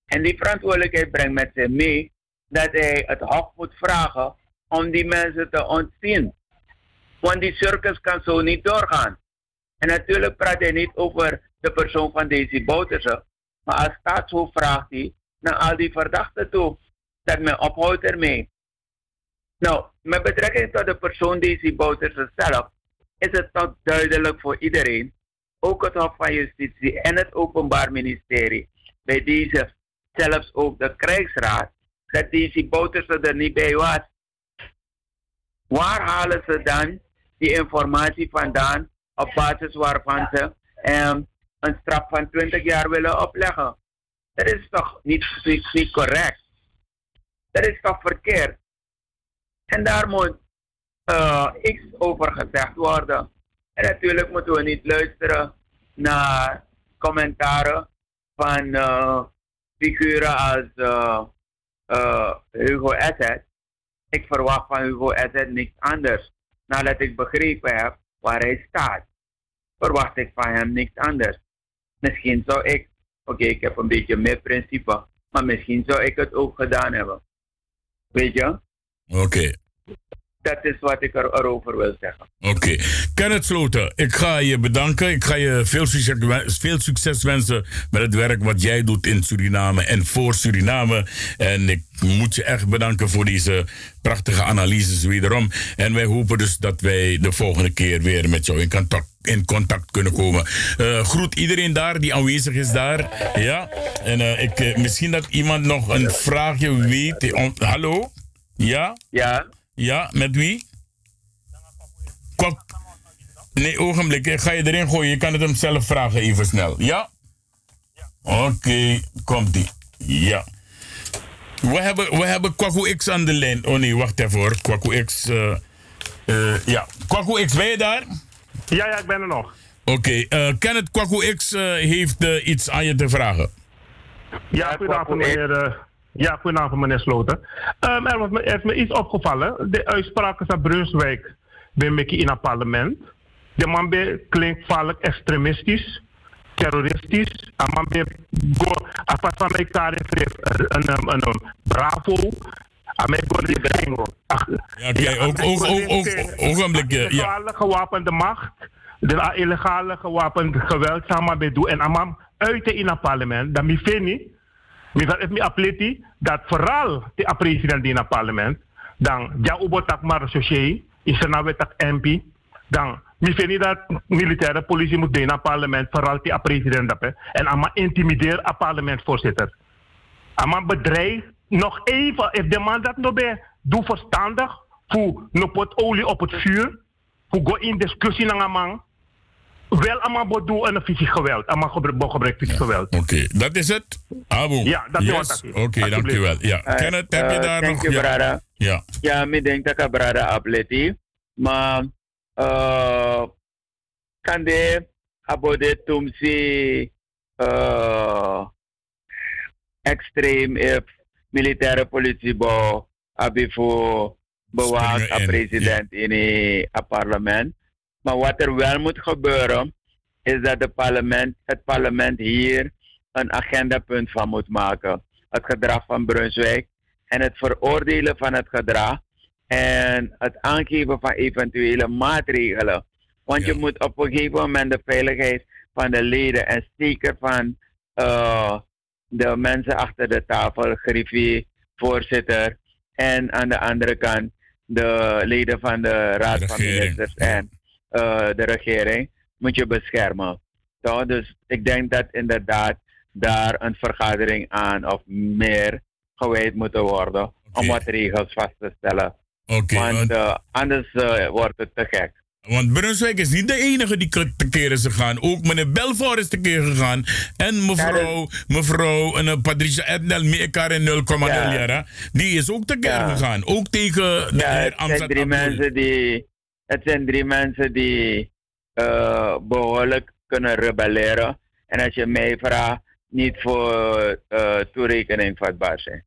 En die verantwoordelijkheid brengt met zich mee dat hij het hof moet vragen om die mensen te ontzien. Want die circus kan zo niet doorgaan. En natuurlijk praat hij niet over de persoon van Daisy Bouterse, maar als staatshoofd vraagt hij naar al die verdachten toe dat men ophoudt ermee. Nou, met betrekking tot de persoon Daisy Bouterse zelf, is het toch duidelijk voor iedereen, ook het Hof van Justitie en het Openbaar Ministerie, bij deze zelfs ook de krijgsraad, dat Daisy Bouterse er niet bij was. Waar halen ze dan die informatie vandaan op basis waarvan ze hem een straf van 20 jaar willen opleggen. Dat is toch niet, niet, niet correct? Dat is toch verkeerd? En daar moet uh, iets over gezegd worden. En natuurlijk moeten we niet luisteren naar commentaren van uh, figuren als uh, Hugo Asset. Ik verwacht van Hugo Asset niks anders. Nadat ik begrepen heb waar hij staat, verwacht ik van hem niks anders. Misschien zou ik, oké, ik heb een beetje meer principe, maar misschien zou ik het ook gedaan hebben. Weet je? Oké. Dat is wat ik er, erover wil zeggen. Oké. Kenneth Sloten, ik ga je bedanken. Ik ga je veel succes, veel succes wensen met het werk wat jij doet in Suriname en voor Suriname. En ik moet je echt bedanken voor deze prachtige analyses wederom. En wij hopen dus dat wij de volgende keer weer met jou in contact, in contact kunnen komen. Uh, groet iedereen daar die aanwezig is daar. Ja. En uh, ik, uh, misschien dat iemand nog een vraagje weet. Hallo? Ja? Ja. Ja, met wie? Kwak. Nee, ogenblik. Ik ga je erin gooien. Je kan het hem zelf vragen, even snel. Ja? Oké, okay, komt ie. Ja. We hebben, we hebben Kwaku X aan de lijn. Oh nee, wacht even hoor. Kwaku X. Uh, uh, ja. Kwaku X, ben je daar? Ja, ja, ik ben er nog. Oké, okay, uh, Kenneth Kwaku X heeft iets aan je te vragen. Ja, goedenavond meneer. Ja, goedenavond meneer Sloten. Um, er, was me, er is me iets opgevallen. De uitspraken van Brunswijk bij Mickey in het parlement. De man klinkt vaak extremistisch, terroristisch. De man bij go, afas van elkaar een, een, een, een bravo. Amai go de Ja, oké, ook, ook, ook, ook, ogenblik. De illegale gewapende macht, de illegale gewapende geweld samen bij doen. En amam uiten in het parlement. Dat mi vind mi dat mi apleti dat vooral de president in het parlement dan ja ubotak is er nou MP dan mi vind dat militaire politie moet in het parlement vooral de president dat en allemaal intimideer het parlementvoorzitter. Allemaal bedrijf nog even. If de man dat nog bij. Doe verstandig. Voor nog pot olie op het vuur. Voor go in discussie naar man wel allemaal bedoel en een fysiek geweld. Allemaal gebruik, gebruik fysiek geweld. Oké, okay, dat is het? Abu. Ja, dat yes. is wat Oké, okay, dankjewel. Ja. Uh, Kenneth, heb je daar uh, nog? You, ja. ja. Ja, ik denk dat ik brada apleti. Maar, uh, kan de abode tumsi uh, extreem if militaire politie bouw abi voor bewaakt a president in het parlement. Maar wat er wel moet gebeuren, is dat de parlement, het parlement hier een agendapunt van moet maken. Het gedrag van Brunswijk en het veroordelen van het gedrag en het aangeven van eventuele maatregelen. Want ja. je moet op een gegeven moment de veiligheid van de leden en zeker van uh, de mensen achter de tafel, griffier, voorzitter en aan de andere kant de leden van de Raad de van Ministers en de regering moet je beschermen. Toch? Dus ik denk dat inderdaad daar een vergadering aan of meer gewijd moeten worden okay. om wat regels vast te stellen. Okay, want, want uh, anders uh, wordt het te gek. Want Brunswijk is niet de enige die tekeer is gegaan. Ook meneer Belfort is tekeer gegaan. En mevrouw, mevrouw en Patricia Ednel, Meekar en 0,0 ja. Die is ook tekeer ja. gegaan. Ook tegen de ja, heer Amsterdam. Zijn drie mensen die het zijn drie mensen die uh, behoorlijk kunnen rebelleren. En als je mij vraagt, niet voor uh, toerekening vatbaar zijn.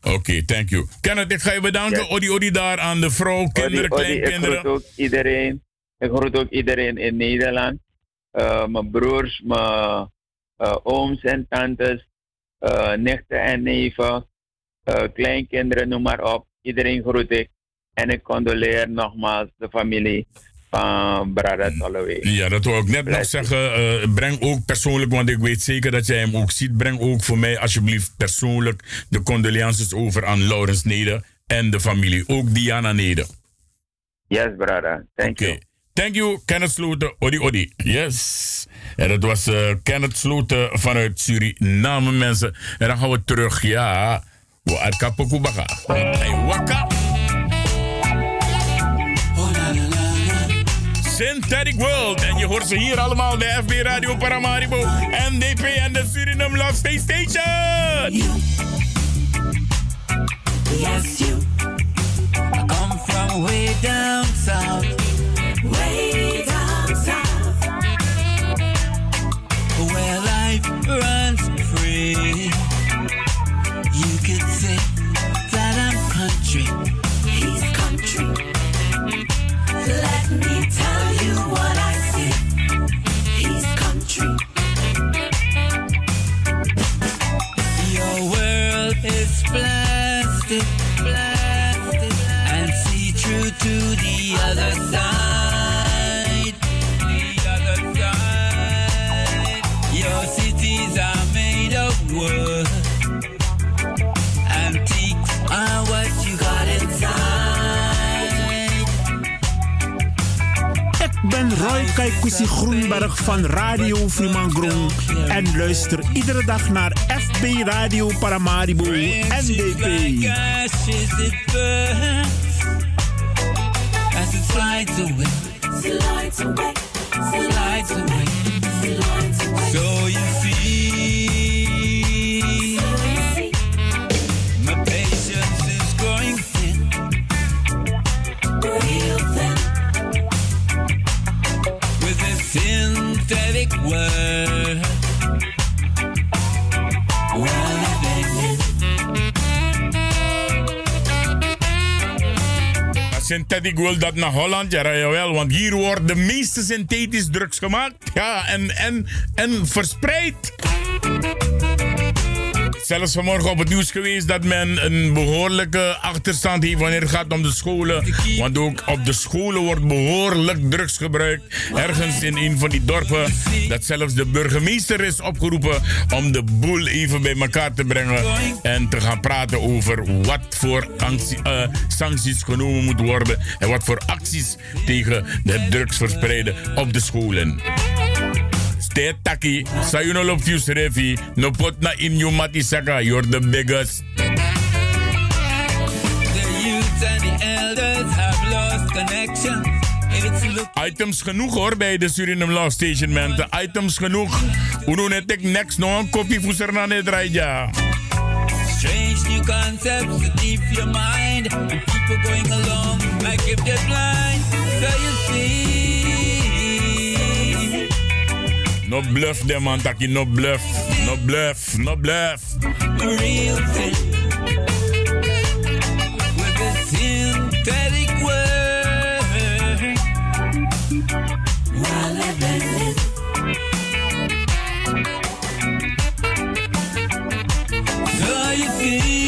Oké, okay, thank you. Kenneth, ik ga je bedanken. Yes. Odi, odi daar aan de vrouw, kinderen, odi, kleinkinderen. Ik groet ook iedereen. Ik groet ook iedereen in Nederland. Uh, mijn broers, mijn ooms en tantes, nichten en neven, kleinkinderen, noem maar op. Iedereen groet ik. En ik condoleer nogmaals de familie van Brada Tolloway. Ja, dat wil ik net nog zeggen. Uh, breng ook persoonlijk, want ik weet zeker dat jij hem ook ziet. Breng ook voor mij alsjeblieft persoonlijk de condolences over aan Laurens Neder en de familie. Ook Diana Neder. Yes, brother. Thank okay. you. Thank you, Kenneth Sloten. Odi, odi. Yes. En dat was uh, Kenneth Sloten vanuit Suriname, mensen. En dan gaan we terug, ja. We uit Kapokubaga. Hey, waka. Synthetic World. En je hoort ze hier allemaal bij FB Radio Paramaribo, NDP en de Suriname Love Space Station. Yes, you. I come from way down south. Way down south. Where life runs Ik ben Roy Kaikousi Groenberg van Radio Frimangrong en luister iedere dag naar FB Radio Paramaribo NDP. Synthetic World dat naar Holland, ja, jawel, want hier wordt de meeste synthetisch drugs gemaakt. Ja, en, en, en verspreid. Zelfs vanmorgen op het nieuws geweest dat men een behoorlijke achterstand heeft wanneer het gaat om de scholen. Want ook op de scholen wordt behoorlijk drugs gebruikt. Ergens in een van die dorpen. Dat zelfs de burgemeester is opgeroepen om de boel even bij elkaar te brengen. En te gaan praten over wat voor eh, sancties genomen moeten worden. En wat voor acties tegen de drugs verspreiden op de scholen. Stay taki, sayuno lop fius refi, no pot na in you you're the biggest. The youth and the elders have lost connection. It's look Items genoeg hoor bij de Suriname Law Station, man. Items genoeg. Uno net ik next nog een kopje voeser na net ja. strange new concepts that leave your mind, and people going along like if they're blind. So you see, No bluff them man, taki no bluff. No bluff, no bluff. real thing with the synthetic word. In So you see,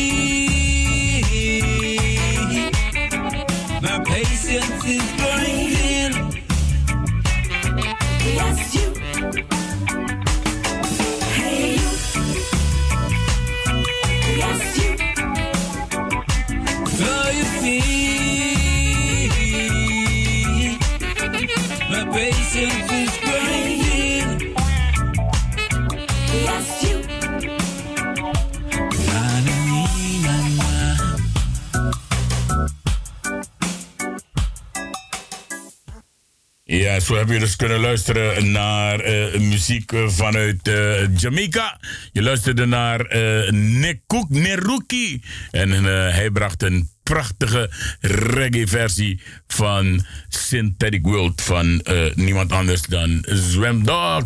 Ja, zo heb je dus kunnen luisteren naar eh, muziek eh, vanuit eh, Jamaica. Je luisterde naar eh Nekuk Neruki. En hij bracht een prachtige reggae-versie van Synthetic World van eh, niemand anders dan Zwemdog.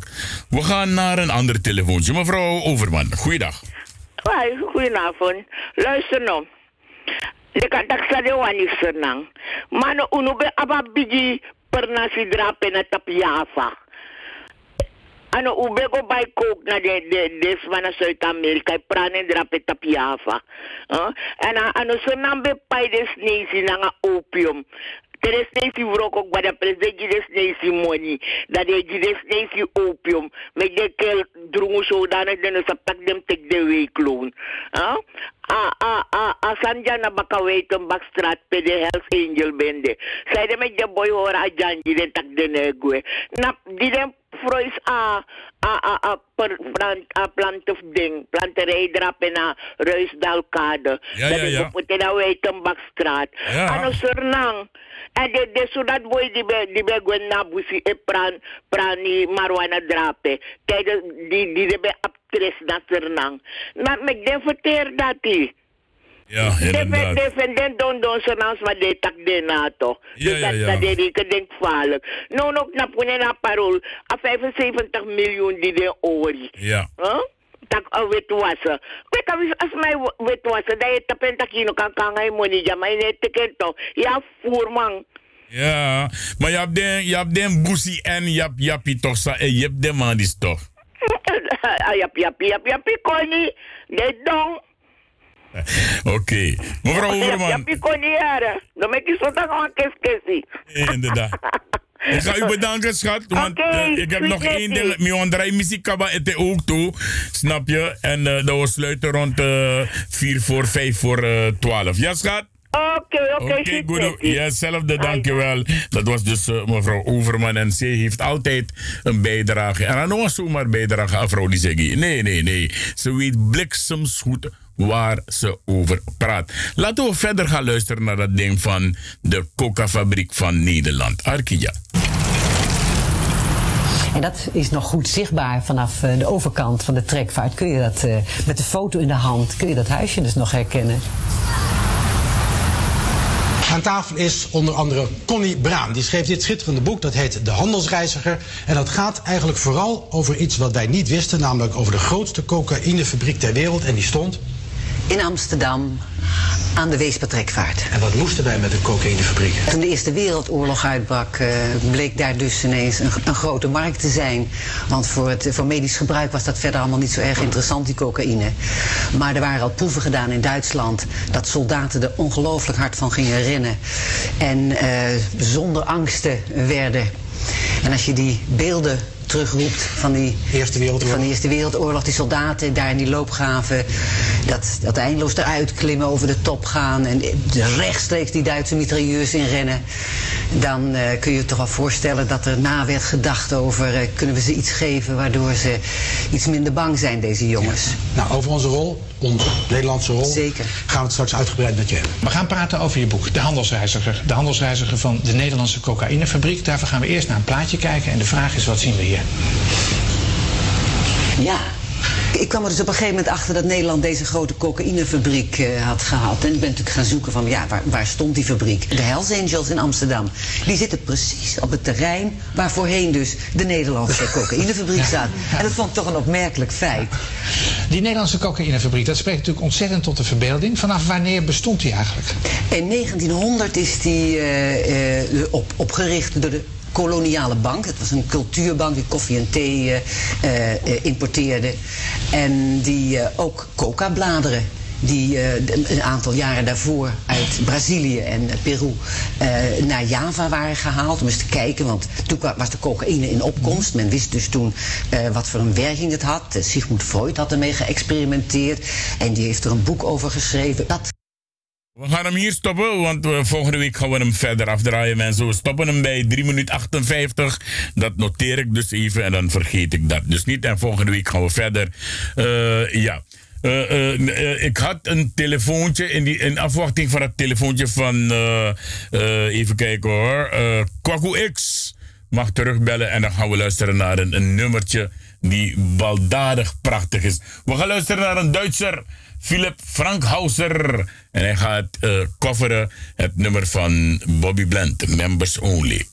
We gaan naar een ander telefoontje. Mevrouw Overman, goeiedag. Hoi, goedenavond. Luister nou. Ik kan dat ik nang. Maar uno be aba bigi per nasi drape na tapiafa. Ano ube go by coke na de de des van Zuid-Amerika prane drape tapiafa. Huh? En a- ano so nambe pai des nesi na nga opium. Teres nesi vrok ook bij de president gides nesi money. Dat de gides nesi opium. Met de kel drungu zodanig den sa pak dem tek de weekloon. Huh? A a a a sanja na baka weten bakstraat pe de Hells Angel bende. Zij de met de boy hora a janji den tak de negwe. Na di dem frois a a a a per plant a plant of ding planterij drape na Ruisdalkade. Ja, dat ja, is ja. op de Weitenbakstraat. Ja. Ano Sernang. En de de zodat boy die be die be gwen na busi e pran prani marwana drape. Kijk de- die die de be aptres na Sernang. Na me den verteer dat die. Ja, inderdaad. Defendent don don senang ma de tak de nato. Ja, ja, ja. Dat de rike denk gevaarlijk. Nou ook na punen na parol. A 75 miljoen die de ori. Ja. Huh? Tak a witwassen. Kijk, als als mij witwassen, dat je tapen takino kan kan ngay mo ni jama ine tikento. Ja, voerman. Ja, maar je hebt den, je hebt den boesie en je hebt jappie toch sa en je hebt de man is toch. Ayap, yap, yap, yap, koni. De dong. Oké. Mevrouw Yap, Overman, yap, koni yara. Dan maak je zo dan een kes kesi. inderdaad. Ik ga u bedanken, schat. Want eh, ik heb nog één Nettie. ding. Mi ondraai muziek ete ook toe. Snap je? En eh dat we sluiten rond eh 4 voor 5 voor eh 12. Ja, schat? Oké, oké, Oké, goed. Hetzelfde, dankjewel. Dat was dus mevrouw Overman. En zij heeft altijd een bijdrage. En dan nog een zomaar bijdrage aan vrouw die zegt, Nee, nee, nee. Ze weet bliksemsgoed waar ze over praat. Laten we verder gaan luisteren naar dat ding van de coca-fabriek van Nederland. Arkia. En dat is nog goed zichtbaar vanaf eh, de overkant van de trekvaart. Kun je dat eh, met de foto in de hand, kun je dat huisje dus nog herkennen. Aan tafel is onder andere Connie Braan. Die schreef dit schitterende boek, dat heet De Handelsreiziger. En dat gaat eigenlijk vooral over iets wat wij niet wisten, namelijk over de grootste cocaïnefabriek ter wereld. En die stond. In Amsterdam aan de Weespertrekvaart. En wat moesten wij met een cocaïnefabriek? Toen de Eerste Wereldoorlog uitbrak, eh, bleek daar dus ineens een, een grote markt te zijn. Want voor, het, voor medisch gebruik was dat verder allemaal niet zo erg interessant, die cocaïne. Maar er waren al proeven gedaan in Duitsland dat soldaten er ongelooflijk hard van gingen rennen. En eh, zonder angsten werden. En als je die beelden terugroept van die Eerste Wereldoorlog, van de Eerste Wereldoorlog. Die soldaten daar in die loopgraven, dat, dat eindeloos eruit klimmen, over de top gaan en rechtstreeks die Duitse mitrailleurs inrennen, dan eh, kun je je toch wel voorstellen dat er na werd gedacht over, eh, kunnen we ze iets geven waardoor ze iets minder bang zijn, deze jongens. Nou, over onze rol, onze Nederlandse rol, Zeker. gaan we het straks uitgebreid met je hebben. We gaan praten over je boek, De Handelsreiziger. De Handelsreiziger van de Nederlandse cocaïnefabriek. Daarvoor gaan we eerst naar een plaatje kijken. En de vraag is, wat zien we hier? Ja. Ik kwam er dus op een gegeven moment achter dat Nederland deze grote cocaïnefabriek eh, had gehad. En ik ben natuurlijk gaan zoeken van, ja, waar, waar stond die fabriek? De Hells Angels in Amsterdam. Die zitten precies op het terrein waar voorheen dus de Nederlandse cocaïnefabriek staat. En dat vond ik toch een opmerkelijk feit. Die Nederlandse cocaïnefabriek, dat spreekt natuurlijk ontzettend tot de verbeelding. Vanaf wanneer bestond die eigenlijk? In 1900 is die eh, eh, op, opgericht door de koloniale bank. Het was een cultuurbank die koffie en thee eh, eh, importeerde. En die eh, ook coca-bladeren die een- aantal jaren daarvoor uit Brazilië en Peru naar Java waren gehaald. Om eens te kijken, want toen was de cocaïne in opkomst. Men wist dus toen wat voor een werking het had. Sigmund Freud had ermee geëxperimenteerd. En die heeft er een boek over geschreven. Dat We gaan hem hier stoppen, want eh, volgende week gaan we hem verder afdraaien, mensen. We stoppen hem bij 3 minuten 58. Dat noteer ik dus even en dan vergeet ik dat dus niet. En volgende week gaan we verder. Eh, ja. Eh, ik had een telefoontje in, die, in afwachting van het telefoontje van. even kijken hoor. Kwaku X mag terugbellen en dan gaan we luisteren naar een, een nummertje die baldadig prachtig is. We gaan luisteren naar een Duitser, Philip Frankhauser. En hij gaat eh coveren het nummer van Bobby Bland, Members Only.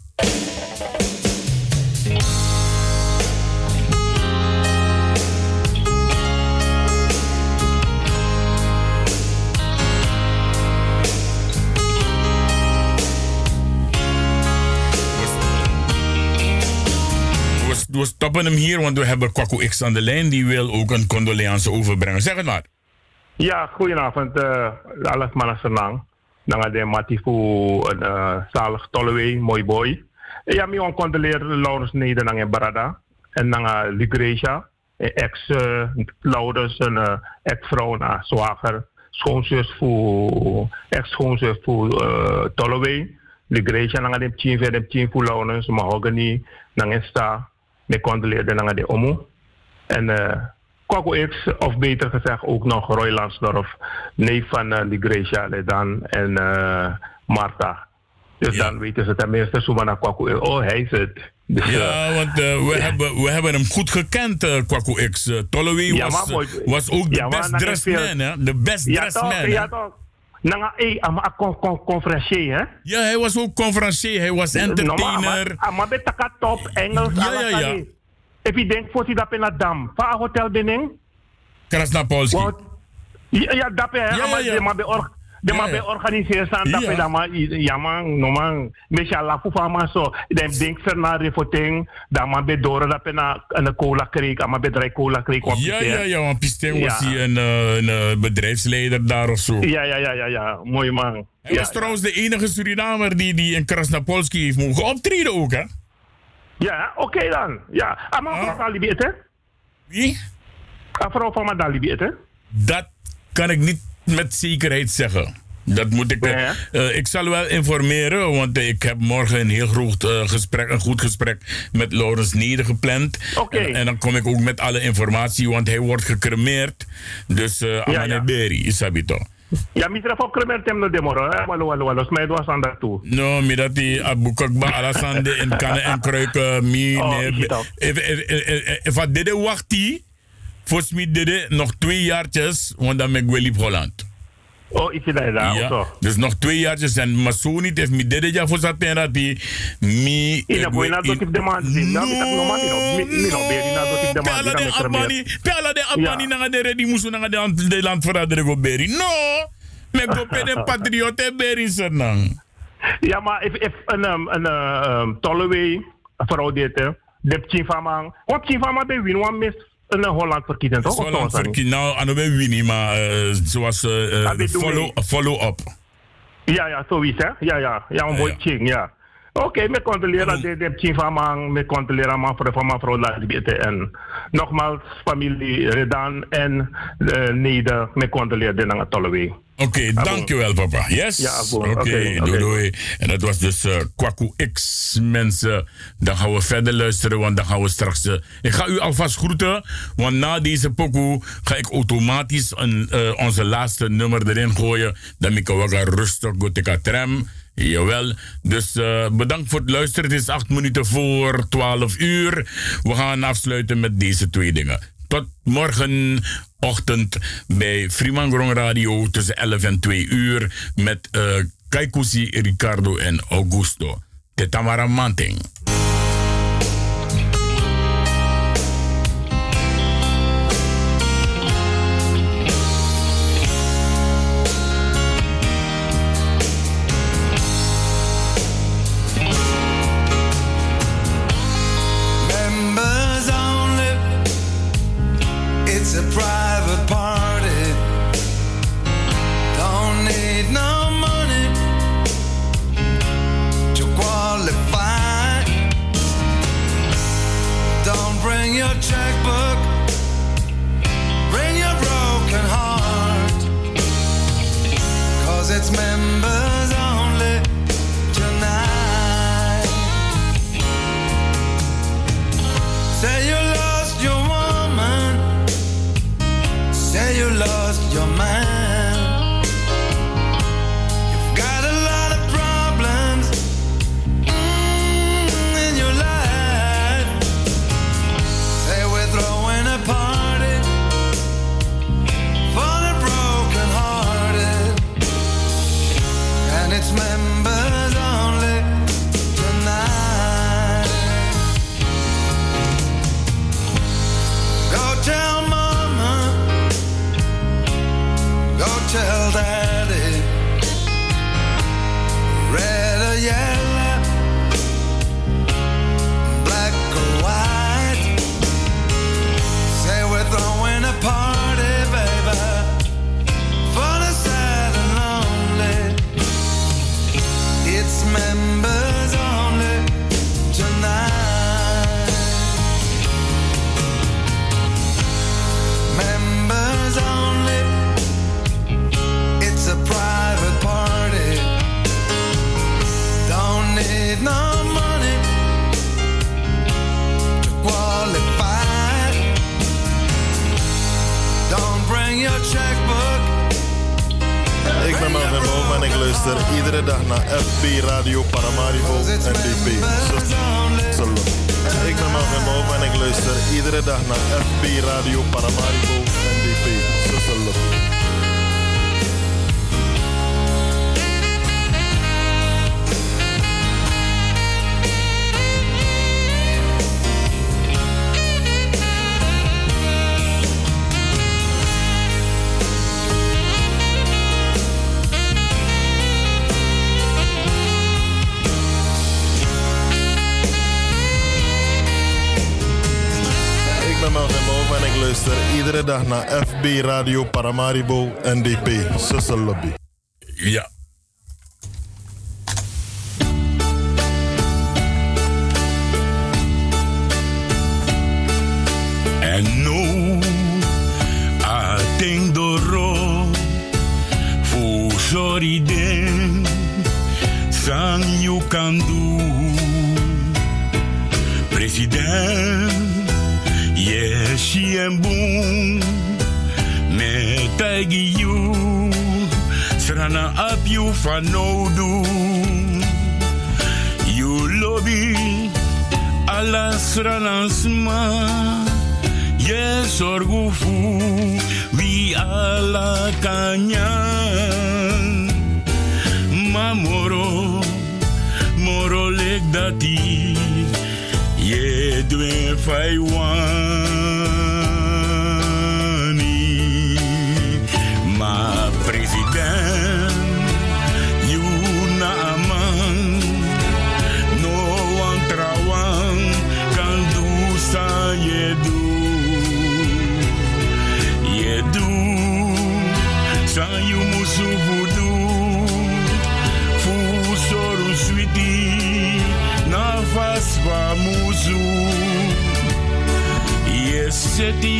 We, stoppen hem hier, want we hebben Kwaku X aan de lijn. Die wil ook een condoleance overbrengen. Zeg het maar. Ja, goedenavond. Uh, alles mannen senang. Dan de Matifu, uh, zalig Tolleway, mooi boy. Ja, mi on condoleer Laurens Nederland en Barada. En dan uh, Lucretia, ex uh, Laurens, een uh, ex-vrouw en zwager. Schoonzus voor, ex-schoonzus voor uh, Tolleway. Lucretia, dan de team verder team voor Laurens, Mahogany, dan daar. me condoleerde naar de Omo. En eh Kwaku X, of beter gezegd ook nog Roy Lansdorf, neef van eh Ligrecia dan en eh Marta. Dus dan weten ze tenminste naar Kwaku. Oh, hij is het. Dus, eh, Ja, want eh, we, hebben, we hebben hem goed gekend, uh, Kwaku X. Uh, Ja, was, maar was ook de maar best dressed man, hè? De best ja, dressed man. ja, toch. Nanga, eh, ama con, con, conferencier, hè? Ja, hij was ook conferencier, hij was entertainer. Maar, maar met taka top, Engels, Ja, ja, ja. If je denkt, voor dat in dam, van hotel binnen. Krasnapolski. Ja, ja, dat Ja, ja, maar de maar bij organiseren dat Ja. maar, ja man, no man, mesha la fufa maar zo, dan denk ze naar de voting, dan maar bij door dat je na een cola kreeg, maar bij drie cola kreeg. Ja, ja, ja, want Pistijn was hij een, eh, een eh, bedrijfsleider daar of zo. Ja, ja, ja, ja, ja, mooi man. Hij was trouwens de enige Surinamer die, die in Krasnapolski heeft mogen optreden ook, hè? Ja, oké dan. Ja, ah, maar mevrouw Dali weet hè? Wie? Mevrouw van weet hè? Dat kan ik niet met zekerheid zeggen. Dat moet ik. eh, ik zal wel informeren, want ik heb morgen een heel groot eh, gesprek, een goed gesprek met Laurens Neder gepland. En, en dan kom ik ook met alle informatie, want hij wordt gecremeerd. Dus uh, Amane ja. Berry, is dat Ja, mitra van Clement hem no demoro, wallo, wallo, smijt was aan dat toe. No, mi dat die abukakba alasande in kannen en kruiken. Mi, Oh, dat? if, if dit wachtie, volgens mij dit nog twee jaartjes, want dan ben ik wel in Holland. Oh, dat daar? Ja, dus nog twee jaartjes en maar zo niet heeft mi dit jaar voor zat en dat die mi dotik de man zin. Nou, bitak no man, mi mi no beri na dotik de man. Pela de abani, de abani na de na de de land veranderen go beri. No, me go pe de patriote beri senang. Ja, maar if, if een, um, een uh, um, Tolleway, vrouw dit, de Chinfamang. Want Chinfama bij win, want mis een Holland verkiezing, toch? Holland zo, sorry. verkie- Nou, ano ben winnie, maar eh, zoals eh, eh, doen follow, follow-up. Ja, ja, zoiets, hè? Ja, ja. Ja, een mooi ching, ja. Oké, me controleren de de Chinfamang, me controleren maar voor van Ladibete. En nogmaals, familie Redan en uh, Neder, me controleren naar Tolleway. Oké, dankjewel papa. Yes? Ja, Oké, doei doei. En dat was dus eh Kwaku X, mensen. Dan gaan we verder luisteren, want dan gaan we straks... eh, ik ga u alvast groeten, want na deze pokoe ga ik automatisch een, eh, onze laatste nummer erin gooien. Dan ik ook rustig gotika tram. Jawel. Dus bedankt voor het luisteren. Het is acht minuten voor 12 uur. We gaan afsluiten met deze twee dingen. Tot morgenochtend bij Fremangron Radio tussen 11 en 2 uur met Kaikusi, Ricardo en Augusto. Tetamara Manting. SB Radio Paramaribo NDP, Sussel Lobby. Ja, doing if I want. Grüße, die